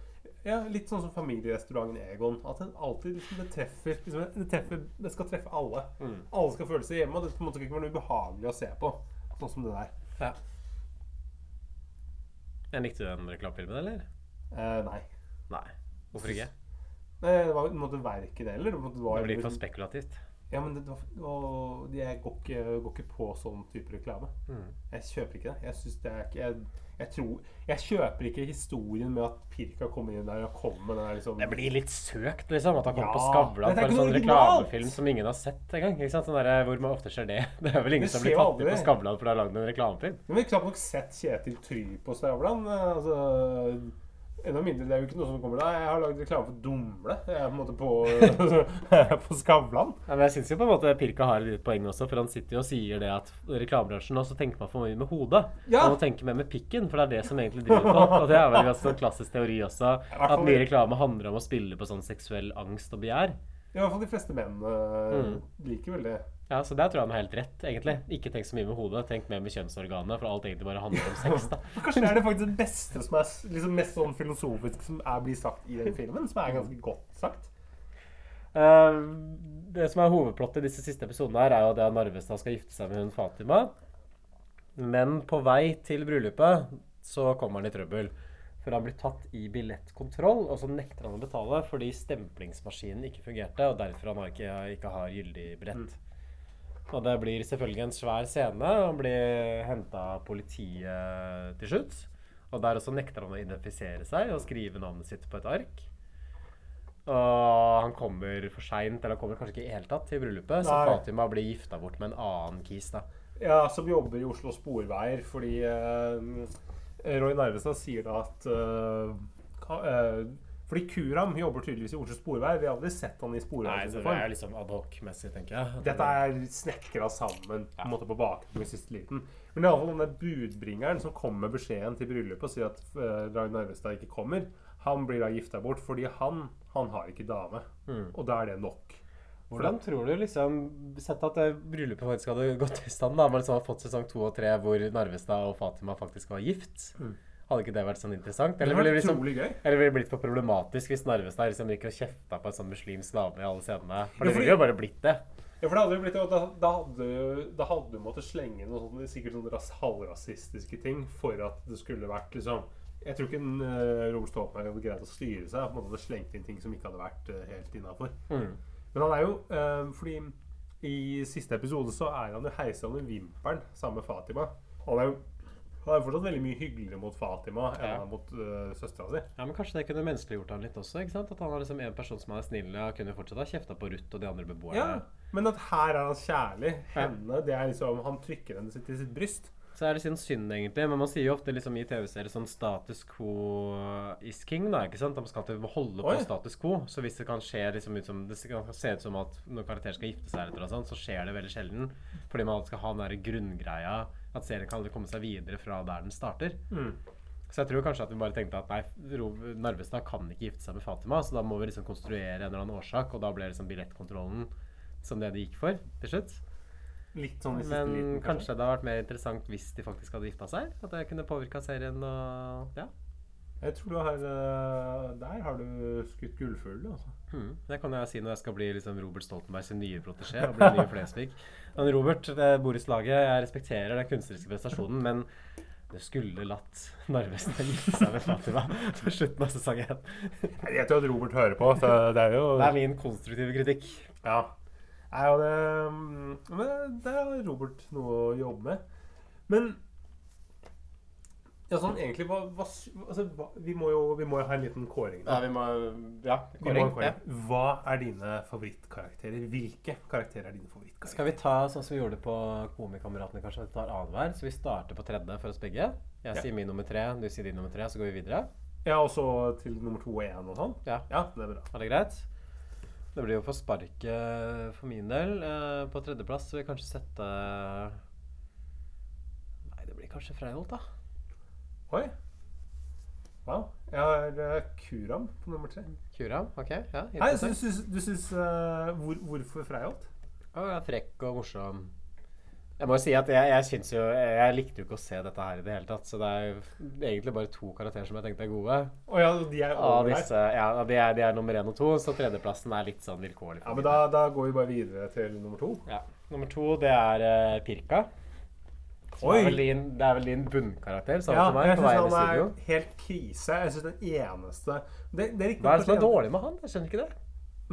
ja, Litt sånn som familierestauranten Egon. At den alltid liksom, det treffer, liksom, det treffer Det skal treffe alle. Mm. Alle skal føle seg hjemme. Og det på en måte skal ikke være noe ubehagelig å se på. Sånn som det der. Ja. Jeg likte du den reklamefilmen, eller? Eh, nei. Nei. Hvorfor ikke? Nei, det var måtte være ikke. Det, heller. det Det blir for spekulativt. Ja, men det, og jeg går ikke, går ikke på sånn type reklame. Mm. Jeg kjøper ikke det. Jeg synes det er ikke jeg, jeg tror Jeg kjøper ikke historien med at Pirka kommer inn der og kommer med den der liksom Det blir litt søkt, liksom. At han kommer på Skavlan for en sånn reklamefilm som ingen har sett engang. Ikke sant? Sånn der, hvor man ofte ser det. Det er vel ingen som blir tatt aldri. på Skavlan for å ha lagd en reklamefilm. Men vi har knapt nok sett Kjetil Try på Stavlan. eh, Altså, enda mindre, Det er jo ikke noe som kommer da. Jeg har lagd reklame for Dumle. Jeg er på en måte på, på Skavlan. Ja, men jeg syns jo på en måte Pirka har et poeng også, for han sitter jo og sier det at reklamebransjen også tenker man for mye med hodet. Ja. Man må tenke mer med pikken, for det er det som egentlig driver folk. Og det er vel en sånn klassisk teori også, at mye reklame handler om å spille på sånn seksuell angst og begjær. I hvert fall de fleste menn eh, Mm. liker vel det. Ja, så der tror jeg han har helt rett, egentlig. Ikke tenk så mye med hodet, tenk mer med kjønnsorganet, for alt egentlig bare handler om sex, da. Kanskje det er det faktisk det beste som er liksom mest sånn filosofisk som er, blir sagt i den filmen, som er ganske godt sagt. Uh, det som er hovedplottet i disse siste episodene, her er jo det at Narvestad skal gifte seg med hun Fatima. Men på vei til bryllupet så kommer han i trøbbel. For han blir tatt i billettkontroll, og så nekter han å betale fordi stemplingsmaskinen ikke fungerte, og derfor han ikke, ikke har gyldig billett. Og det blir selvfølgelig en svær scene. Han blir henta av politiet til slutt. Og der også nekter han å identifisere seg og skrive navnet sitt på et ark. Og han kommer for seint, eller han kommer kanskje ikke i hele tatt til bryllupet. Så Fatima blir gifta bort med en annen kis, da. Ja, som jobber i Oslo Sporveier, fordi eh, Roy Nervestad sier da at eh, eh, Fordi Kuram jobber tydeligvis i Oslo Sporvei. Vi har aldri sett han i Nei, det er liksom adhoc-messig, tenker jeg. Dette er snekra sammen på en måte på bakgrunn i siste liten. Men iallfall fall denne budbringeren som kommer med beskjeden til bryllupet og sier at uh, Ragnar Narvestad ikke kommer, han blir da gifta bort fordi han, han har ikke dame. Mm. Og da er det nok. Hvordan tror du liksom Sett at det bryllupet faktisk hadde gått i stand, da man liksom har fått sesong to og tre hvor Narvestad og Fatima faktisk var gift. Mm. Hadde ikke det vært sånn interessant? Eller ville det liksom, eller ville det blitt for problematisk hvis Narvestad liksom gikk og kjefta på en sånn muslimsk dame i alle scenene? For det ville jo bare blitt det. Ja, for det hadde jo blitt, da, da, hadde, da hadde du måttet slenge noen sånne, sikkert sånne ras, halvrasistiske ting for at det skulle vært liksom Jeg tror ikke en, uh, Robert Stoltenberg hadde greid å styre seg. Han hadde slengt inn ting som ikke hadde vært uh, helt innafor. Mm. Men han er jo uh, Fordi i siste episode så er han jo heisa under vimpelen sammen med Fatima. Han er jo han er fortsatt veldig mye hyggeligere mot Fatima enn Ja. han er mot uh, søstera si. Ja, men Kanskje det kunne menneskeliggjort han litt også? ikke sant? At han er liksom en person som er snill og kunne fortsatt ha kjefta på Ruth og de andre beboerne. Ja, men at her er han kjærlig. Henne, det er liksom Han trykker henne til sitt bryst. Så er det sin synd, egentlig. Men man sier jo ofte liksom i TV-serier sånn status quo is king. da, ikke sant? Man skal alltid holde på Oi. status quo. Så hvis det kan skje liksom ut som Det kan se ut som at når karakterer skal gifte seg, eller sånt, så skjer det veldig sjelden. Fordi man alltid skal ha den der grunngreia at serien kan komme seg videre fra der den starter. Mm. Så jeg tror kanskje at vi bare tenkte at nei, Narvestad kan ikke gifte seg med Fatima, så da må vi liksom konstruere en eller annen årsak, og da ble liksom billettkontrollen som det de gikk for til slutt. Litt sånn i siste Men liten, kanskje det hadde vært mer interessant hvis de faktisk hadde gifta seg? At det kunne påvirka serien og Ja. Jeg tror du har eh, Der har du skutt gullfugl, altså. Mm. Det kan jeg si når jeg skal bli liksom Robert Stoltenbergs nye protesjé og bli ny Flesvig. Men Robert, det borettslaget, jeg respekterer den kunstneriske prestasjonen, men det skulle latt Narvestad gi seg med Fatima på slutten av sesong én. Jeg vet jo at Robert hører på, så det er jo Det er min konstruktive kritikk. Ja. Nei, og det, mm, men der har Robert noe å jobbe med. Men ja, sånn egentlig hva, hva, altså, hva vi, må jo, vi må jo ha en liten kåring. Ja, vi må Ja, Vi må ha en kåring. Ja. Hva er dine favorittkarakterer? Hvilke karakterer er dine favorittkarakterer? Skal vi ta sånn som vi gjorde på Komikameratene, kanskje? Vi tar annenhver. Så vi starter på tredje for oss begge. Jeg Ja. sier min nummer tre, du sier din nummer tre, så går vi videre. Ja, og så til nummer to og én og sånn? Ja. ja, det er bra. Er det greit? Det blir jo for sparket for min del. Eh, på tredjeplass vil jeg kanskje sette Nei, det blir kanskje Freyholt, da. Oi. Wow. Jeg har uh, Kuram på nummer tre. Kuram? Ok, ja. Nei, du syns, du syns uh, hvor, Hvorfor Freyholt? Å, ja, frekk og morsom. Jeg må jo si at jeg, jeg syns jo jeg, likte jo ikke å se dette her i det hele tatt. Så det er jo egentlig bare to karakterer som jeg tenkte er gode. Å ja, de er over over disse, ja, de er, de er nummer én og to, så tredjeplassen er litt sånn vilkårlig. Ja, men da, da går vi bare videre til nummer to. Ja. Nummer to, det er uh, Pirka. Oi. Er din, det er vel din bunnkarakter, Ja, meg, jeg syns han er helt krise. Jeg syns den eneste det, det er Hva er det som er dårlig med han? Jeg skjønner ikke det.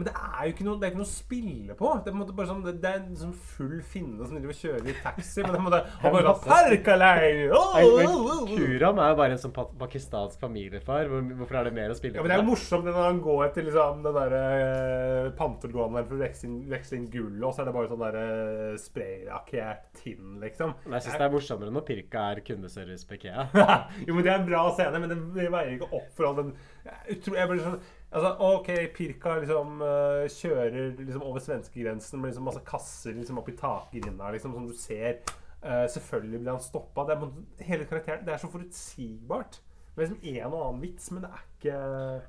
Men det er jo ikke noe, det ikke noe å spille på. Det er, bare sånn, det, det er sånn full finne som driver og kjører i taxi. Men det måte, han bare sånn! Nei, men Kuram er jo bare en sånn pa pakistansk familiefar. Hvor, hvorfor er det mer å spille på? Ja, men Det er jo morsomt når han går etter liksom, den der uh, pantelgående for å veksle inn, veksle inn gull, og så er det bare sånn der uh, spraylakkert tinn, liksom. Men jeg syns det er morsommere når Pirka er kundeservice på Ikea. jo, men Det er en bra scene, men det veier ikke opp for all den jeg tror, jeg blir sånn, altså, OK, Pirka liksom uh, kjører liksom over svenskegrensen med liksom masse kasser liksom opp i takgrinda, liksom, som du ser. Uh, selvfølgelig blir han stoppa. Det er, hele karakteren Det er så forutsigbart. Det er liksom en og annen vits, men det er ikke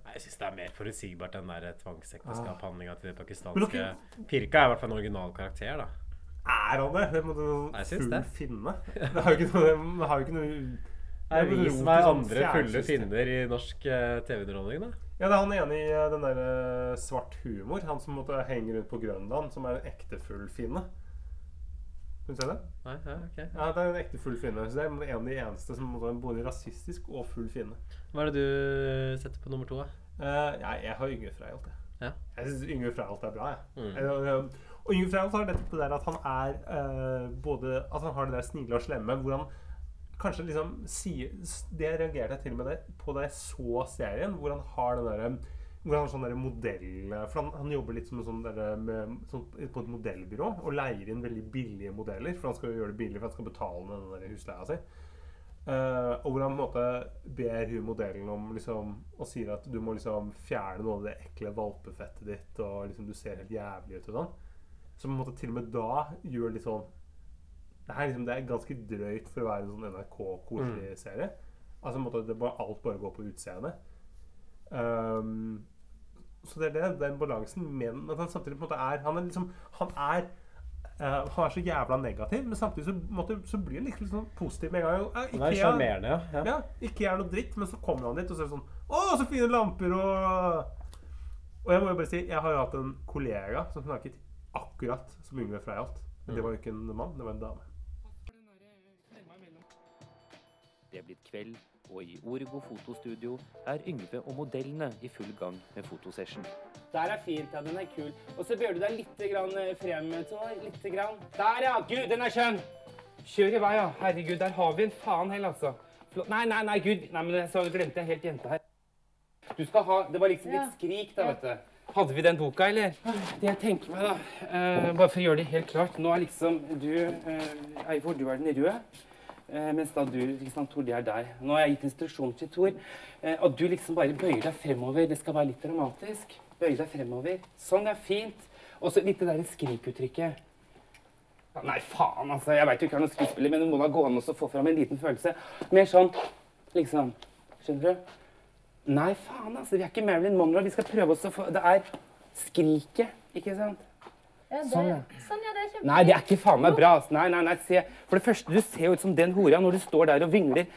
Nei, Jeg syns det er mer forutsigbart enn den tvangsekteskapshandlinga tvangsekteskap-handlinga til det pakistanske dere- Pirka er i hvert fall en original karakter, da. Er han det? Det må du full finne. Det har jo ikke noe, det har jo ikke noe Nei, det Vis meg andre fulle finner i norsk uh, TV-underholdning, da. Ja, det er han ene i eh, den der eh, svart humor. Han som måtte henge rundt på Grønland, som er en ekte full finne. Kan du se det? Nei, ja, ok. Ja, det er en ekte full finne. Så det er en av de eneste som er både rasistisk og full finne. Hva er det du setter på nummer to? Eh, ja, jeg har Yngve Freyholt, jeg. Ja. Jeg syns Yngve Freyholt er bra, jeg. Mm. Og Yngve Freyholt har dette på det der at han er uh, både At han har det der snille og slemme, hvor han kanskje liksom sier reagerte Det jeg til og med det, på da jeg så serien, hvor han har den derre hvor han har sånn modell For han, han jobber litt sånn der, med, sånn, på et modellbyrå og leier inn veldig billige modeller. For han skal jo gjøre det billig, for han skal betale den der husleia si. Uh, og hvor han på en måte ber hun modellen om liksom, og sier at du må liksom fjerne noe av det ekle valpefettet ditt, og liksom du ser helt jævlig ut og sånn. Så på en måte til og med da gjør litt sånn Det er, liksom, det er ganske drøyt for å være en sånn NRK-koselig serie. Altså måtte, det bare, Alt bare går på utseendet. Um, så det er det, den balansen, men at han samtidig på en måte er Han er liksom Han er uh, han er så jævla negativ, men samtidig så, måtte, så blir han liksom sånn positiv med en gang. Eh, Han er Ikea- sjarmerende, ja. ja. ja, ikke er noe dritt, men så kommer han dit og så er det sånn Å, så fine lamper og Og jeg må jo bare si, jeg har jo hatt en kollega som snakket akkurat som Yngve Freyholt. Men det var jo ikke en mann, det var en dame. Det er blitt kveld, og i Origo fotostudio er Yngve og modellene i full gang med fotosession. Der er fint, ja. Den er kul. Og så bør du deg litt grann eh, frem, Litt grann. Der, ja. Gud, den er skjønn. Kjør i vei, ja. Herregud, der har vi en faen hell, altså. Flott. Nei, nei, nei, gud. Nei, men så glemte jeg helt jenta her. Du skal ha Det var liksom litt skrik, da, vet du. Hadde vi den boka, eller? Det jeg tenker meg, da, eh, bare for å gjøre det helt klart Nå er liksom du eh, Eivor, du er den røde. Eh, mens da du, ikke sant, Tor, det er deg. Nå har jeg gitt instruksjon til Tor. Eh, at du liksom bare bøyer deg fremover. Det skal være litt dramatisk. Bøye deg fremover. Sånn, det er fint. Og så litt det derre skrikuttrykket. Nei, faen, altså. Jeg veit du ikke er noen skuespiller, men du må da gå an å få fram en liten følelse. Mer sånn liksom Skjønner du? Nei, faen, altså. Vi er ikke Marilyn Monroe. Vi skal prøve oss å få Det er skriket, ikke sant? Ja, det, Sånn, ja. sånn, ja, det er kjempefint. Nei, det er ikke faen meg bra. Nei, nei, nei, se. For det første, du ser jo ut som den hora når du står der og vingler.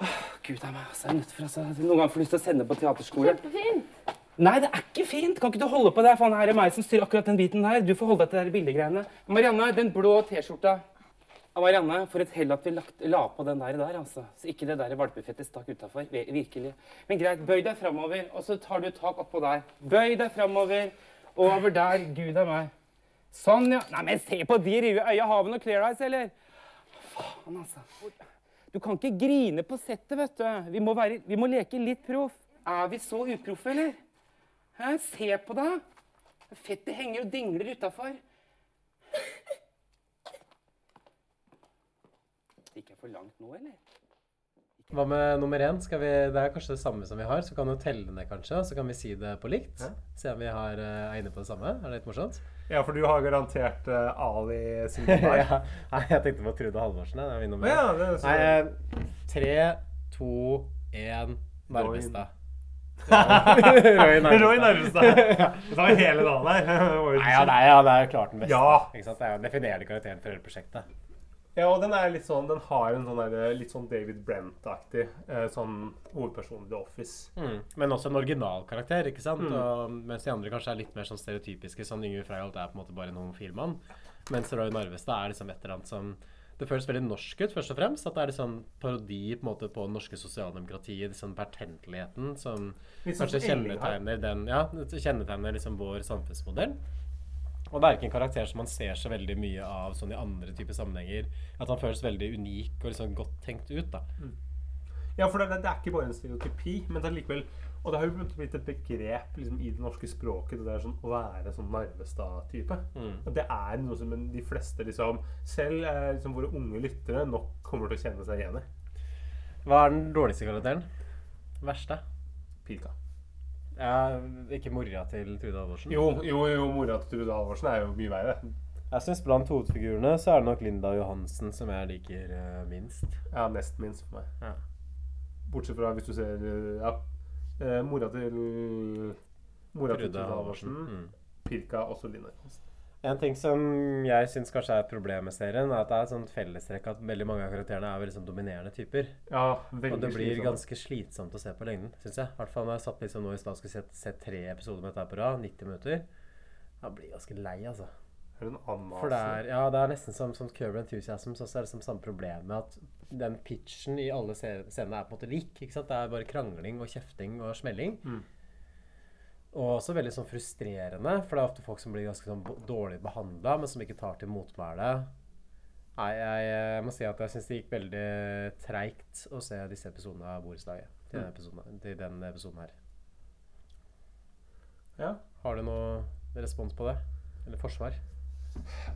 Åh, Gud a meg, altså. Jeg er nødt for, altså. Noen ganger får jeg lyst til å sende på teaterskole. Kjempefint. Nei, det er ikke fint. Kan ikke du holde på der? Faen, her er meg som styrer akkurat den biten her. Du får holde deg til de bildegreiene. Marianne, den blå T-skjorta. Marianne, for et hell at vi lagt, la på den der, der, altså. Så ikke det der valpefettet stakk utafor. Virkelig. Men greit, bøy deg framover, og så tar du tak oppå der. Bøy deg framover. Over der. Gud a meg. Sånn, ja. Nei, men se på de røde øya. Har vi noe clear eyes, eller? Faen, altså. Du kan ikke grine på settet, vet du. Vi må, være, vi må leke litt proff. Er vi så uproffe, eller? Hæ? Se på deg. Fettet henger og dingler utafor. Gikk jeg for langt nå, eller? Hva med nummer én? Skal vi, det er kanskje det samme som vi har, så kan du telle ned kanskje, og så kan vi si det på likt. Se om vi har, eh, er inne på det samme. Er det litt morsomt? Ja, for du har garantert uh, Ali Silverberg. ja. Nei, jeg tenkte på Trude Halvorsen. Det er min nummer Ja, det er så- Nei, eh, tre, to, én Narvestad. Roy Narvestad. Det tar hele dagen her. Nei, ja, det er, ja, det er jo klart den beste. Ja. Ikke sant? Det er jo definerende karakteren for hele prosjektet. Ja, og den er litt sånn Den har en sånn der, litt sånn David Brent-aktig eh, sånn hovedperson i The Office. Mm. Men også en original karakter, ikke sant? Mm. Og, mens de andre kanskje er litt mer sånn stereotypiske. Sånn Yngve Freyholt er på en måte bare en homofil mann. Mens Roy Narvestad er liksom et eller annet som Det føles veldig norsk ut, først og fremst. At det er litt sånn parodi på en måte på det norske sosialdemokratiet. Liksom pertentligheten som sånn kanskje kjennetegner den Ja, kjennetegner liksom vår samfunnsmodell. Og det er ikke en karakter som man ser så veldig mye av sånn i andre typer sammenhenger. At han føles veldig unik og liksom godt tenkt ut, da. Ja, for det, det er ikke bare en stereotypi, men det er likevel Og det har jo blitt et begrep liksom, i det norske språket, det der sånn, å være sånn Narvestad-type. Mm. Og det er noe som de fleste, liksom Selv eh, liksom, våre unge lyttere nok kommer til å kjenne seg igjen i. Hva er den dårligste karakteren? Verste? Pika. Ja, ikke mora til Trude Halvorsen? Jo, jo, jo mora til Trude Halvorsen er jo mye verre. Jeg syns blant hovedfigurene så er det nok Linda Johansen som jeg liker uh, minst. Ja, nest minst for meg. Ja. Bortsett fra hvis du ser ja, eh, mora til Mora til Trude Trude Halvorsen. Mm. Pirka og så Line. En ting som jeg syns kanskje er et problem med serien, er at det er et sånt fellestrekk at veldig mange av karakterene er veldig sånn dominerende typer. Ja, veldig Og det blir slitsomt. ganske slitsomt å se på lengden, syns jeg. I hvert fall når jeg satt liksom nå i stad og skulle se, se tre episoder med dette på rad, 90 minutter. Jeg blir ganske lei, altså. Annen For det er, ja, det er nesten som, som Curb Enthusiasm, så er det liksom samme problem med at den pitchen i alle scenene er på en måte lik. ikke sant? Det er bare krangling og kjefting og smelling. Mm. Og også veldig sånn frustrerende, for det er ofte folk som blir ganske sånn dårlig behandla, men som ikke tar til motmæle. Nei, jeg, jeg må si at jeg syns det gikk veldig treigt å se disse episodene av Borettslaget. Til, Mm. episoden- til den episoden her. Ja. Har du noe respons på det? Eller forsvar?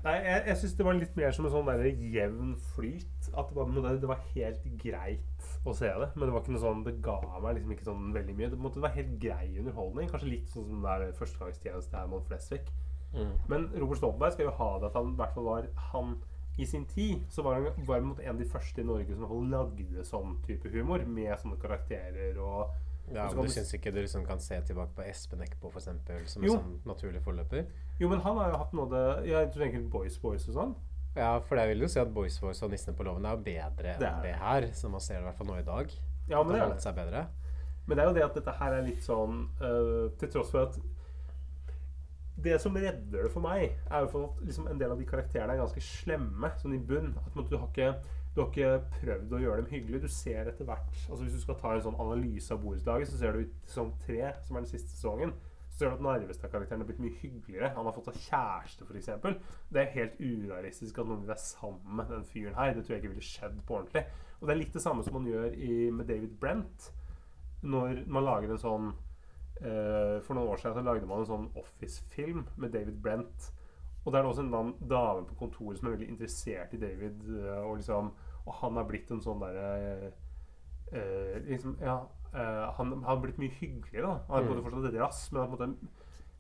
Nei, jeg, jeg syns det var litt mer som en sånn der jevn flyt. At det var, det var helt greit å se det. Men det var ikke noe sånn, det ga meg liksom ikke sånn veldig mye. Det, måtte, det var helt grei underholdning. Kanskje litt sånn som det er førstegangstjeneste Herman Flesvig. Mm. Men Robert Stoltenberg skal jo ha det at han i hvert fall var han i sin tid så var han var en av de første i Norge som lagde sånn type humor. Med sånne karakterer og Ja, men Du syns ikke du liksom kan se tilbake på Espen Eckbo for eksempel, som Jo. en sånn naturlig forløper? Jo, men han har jo hatt noe av det Jeg tror egentlig Boys Boys og sånn. Ja, for jeg vil jo si at Boys Voice og Nissene på låven er jo bedre enn det. det her, som man ser det i hvert fall nå i dag. Ja, men det det seg bedre. Men det er jo det at dette her er litt sånn uh, Til tross for at Det som redder det for meg, er jo for at liksom en del av de karakterene er ganske slemme sånn i bunn. At du har ikke du har ikke prøvd å gjøre dem hyggelige. Du ser etter hvert altså Hvis du skal ta en sånn analyse av borettslaget, så ser du ut som tre, som er den siste sesongen, så gjør det at Narvestad-karakteren har blitt mye hyggeligere. Han har fått seg kjæreste, f.eks. Det er helt urealistisk at noen vil være sammen med den fyren her. Det tror jeg ikke ville skjedd på ordentlig. Og det er litt det samme som man gjør i, med David Brent. Når man lager en sånn uh, For noen år siden så lagde man en sånn Office-film med David Brent. Og der er det også en dame på kontoret som er veldig interessert i David. Uh, og liksom Og han har blitt en sånn derre uh, liksom, Ja, eh, han har blitt mye hyggeligere, da. Han er på en måte fortsatt et rass, men måte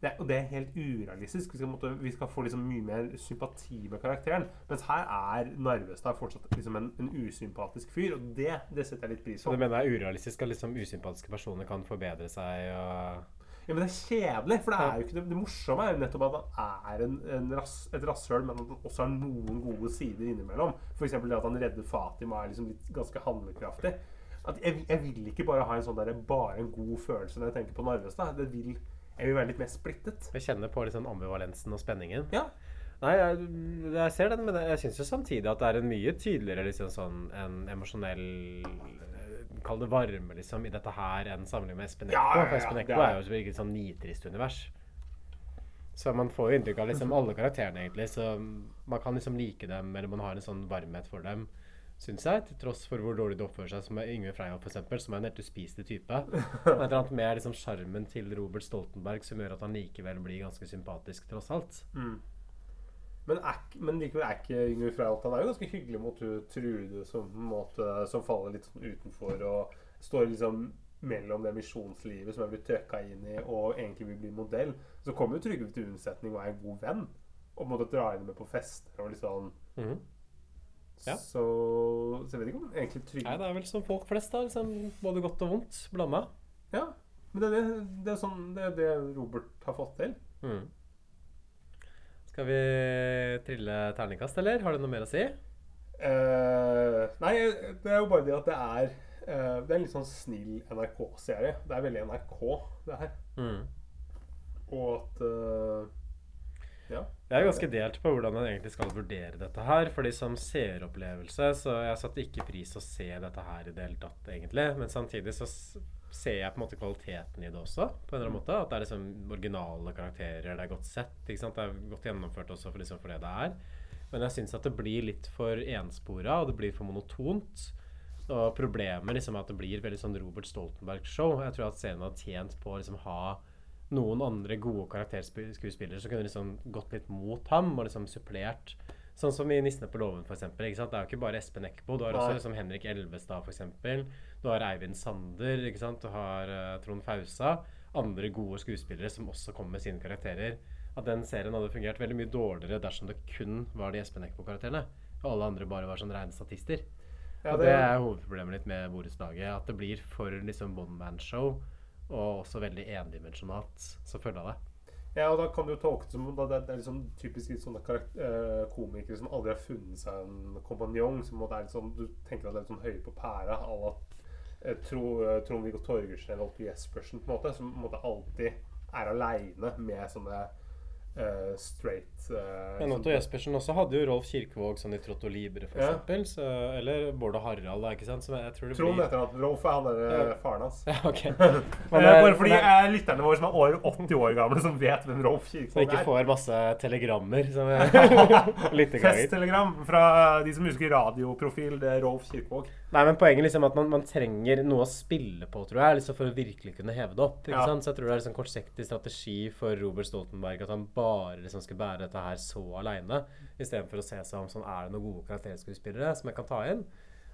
det, og det er helt urealistisk. Vi skal, måte, vi skal få liksom mye mer sympati med karakteren. Mens her er Narvestad fortsatt liksom en, en usympatisk fyr, og det, det setter jeg litt pris Så på. du mener det er urealistisk at liksom usympatiske personer kan forbedre seg og Ja, men det er kjedelig, for det er jo ikke det, det morsomme er jo nettopp at han er en, en rass, et rasshøl, men at han også har noen gode sider innimellom. F.eks. det at han redder Fatima er liksom litt ganske handlekraftig. At jeg, jeg vil ikke bare ha en sånn der, bare en god følelse når jeg tenker på Narvestad. Det vil, jeg vil være litt mer splittet. Jeg kjenner på liksom ambivalensen og spenningen. Ja. Nei, jeg, jeg ser den, men jeg syns jo samtidig at det er en mye tydeligere liksom sånn en emosjonell Kall det varme, liksom, i dette her enn sammenlignet med Espen Eckbo. Ja, ja, ja, For Espen Eckbo er- jo et et sånn nitrist univers. Så man får jo inntrykk av liksom alle karakterene, egentlig. Så man kan liksom like dem, eller man har en sånn varmhet for dem, syns jeg. Til tross for hvor dårlig det oppfører seg, som er Yngve Freiholt, f.eks., som er en helt uspiselig type. Men et eller annet med liksom sjarmen til Robert Stoltenberg som gjør at han likevel blir ganske sympatisk, tross alt. Mm. Men, er, men likevel er ikke Yngve Freyholt Han er jo ganske hyggelig mot Trude, som, måte, som faller litt sånn utenfor og står liksom mellom det misjonslivet som er blitt trøkka inn i, og egentlig vil bli modell. Så kommer jo Trygve til unnsetning og er en god venn. Og på en måte drar henne med på fester og litt sånn. Mhm. Ja. Så, så jeg vet ikke om egentlig trygg Nei, det er vel som folk flest, da. Liksom, både godt og vondt blanda. Ja. Men det er, det, det, er sånn, det er det Robert har fått til. Mm. Skal vi trille terningkast, eller? Har du noe mer å si? Eh, nei, det er jo bare det at det er eh, Det er en litt sånn snill NRK-serie. Det er veldig NRK, det her. Mm. Og at eh, Ja. Jeg er ganske delt på hvordan en egentlig skal vurdere dette her. Fordi som seeropplevelse så jeg satte ikke pris å se dette her i det hele tatt, egentlig. Men samtidig så ser jeg på en måte kvaliteten i det også, på en eller annen måte. At det er liksom originale karakterer, det er godt sett. ikke sant? Det er godt gjennomført også for, liksom for det det er. Men jeg syns at det blir litt for enspora, og det blir for monotont. Og problemet liksom er at det blir veldig sånn Robert Stoltenberg-show. Jeg tror at serien hadde tjent på å liksom ha noen andre gode karakterskuespillere som kunne liksom gått litt mot ham og liksom supplert. Sånn som i 'Nissene på låven', eksempel. Det er jo ikke bare Espen Eckbo. Du har også liksom Henrik Elvestad, eksempel. Du har Eivind Sander. Ikke sant? Du har uh, Trond Fausa. Andre gode skuespillere som også kommer med sine karakterer. At den serien hadde fungert veldig mye dårligere dersom det kun var de Espen Eckbo-karakterene. Og alle andre bare var sånn rene statister. Ja, og det- det er hovedproblemet litt med borettslaget. At det blir for liksom one-man-show, og også veldig endimensjonalt som følge av det. Ja, og da kan du tolke det som at det, er liksom typisk litt sånne eh, komikere som aldri har funnet seg en kompanjong. Som er litt sånn, du tenker at det er litt sånn høye på pæra. à la eh, eh, Trond-Viggo Torgersen eller Otto Jespersen, på en måte. Som på en måte alltid er aleine med sånne eh, straight uh, Men sånn- Otto Jespersen også hadde jo Rolf Kirkevåg sånn i Trotto Libre, for Ja. eksempel. Så, eller Bård og Harald, da, ikke sant. Som jeg tror det Trond blir heter han. Rolf er han der eh, Ja. faren hans. Ja, ok. Men uh, Bare fordi men det- eh, lytterne våre som er over 80 år gamle, som vet hvem Rolf Kirkevåg Så som ikke er. får masse telegrammer som jeg... Festtelegram fra de som husker radioprofil. Det er Rolf Kirkevåg. Nei, men poenget liksom at man, man trenger noe å spille på, tror jeg, liksom for å virkelig kunne heve det opp. ikke Ja. sant? Så jeg tror det er liksom kortsiktig strategi for Robert Stoltenberg at han bare liksom skal bære dette her så aleine, istedenfor å se seg om sånn er det noen gode karakterskuespillere som jeg kan ta inn.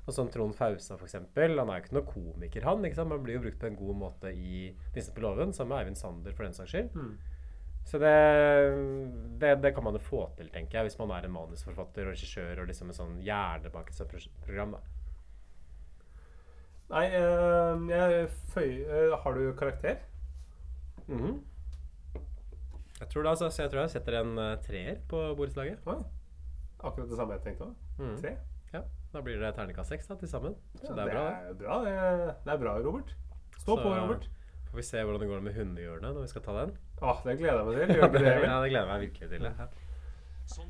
Og sånn Trond Fausa, eksempel. Han er jo ikke noen komiker, han. ikke sant? Man blir jo brukt på en god måte i Nissen på låven, sammen med Eivind Sander, for den saks skyld. Mm. Så det, det, det kan man jo få til, tenker jeg, hvis man er en manusforfatter og regissør og liksom en sånn hjerne bak et sånt program. da. Nei, eh, jeg føyer Har du karakter? Mhm. Jeg tror, det, altså, jeg tror jeg setter en eh, treer på borettslaget. Akkurat det samme jeg tenkte òg. Mm. Tre. Ja, Da blir det terningkast seks til sammen. Så Ja, det er bra. det. er bra, det. Det er bra, Robert. Stå Så på, Robert. Får vi se hvordan det går med hundehjørnet når vi skal ta den. Åh, det gleder jeg meg til. Gjør det, ja, det gleder jeg meg virkelig til. Ja.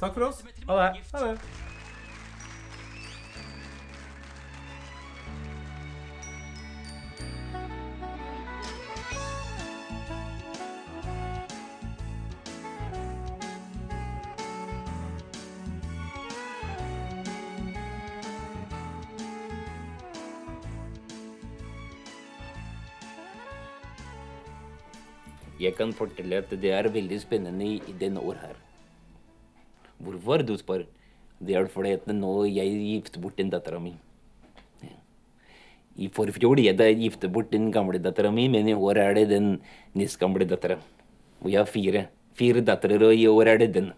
Takk for oss. Ha det. Ha det. Jeg kan fortelle at det er veldig spennende i, denne år her. Hvorfor, du spør? Det er fordi at nå jeg gifter bort den dattera mi. I forfjor jeg da gifte bort den gamle dattera mi, men i år er det den nest gamle dattera. Og jeg har fire. Fire datterer, og i år er det den.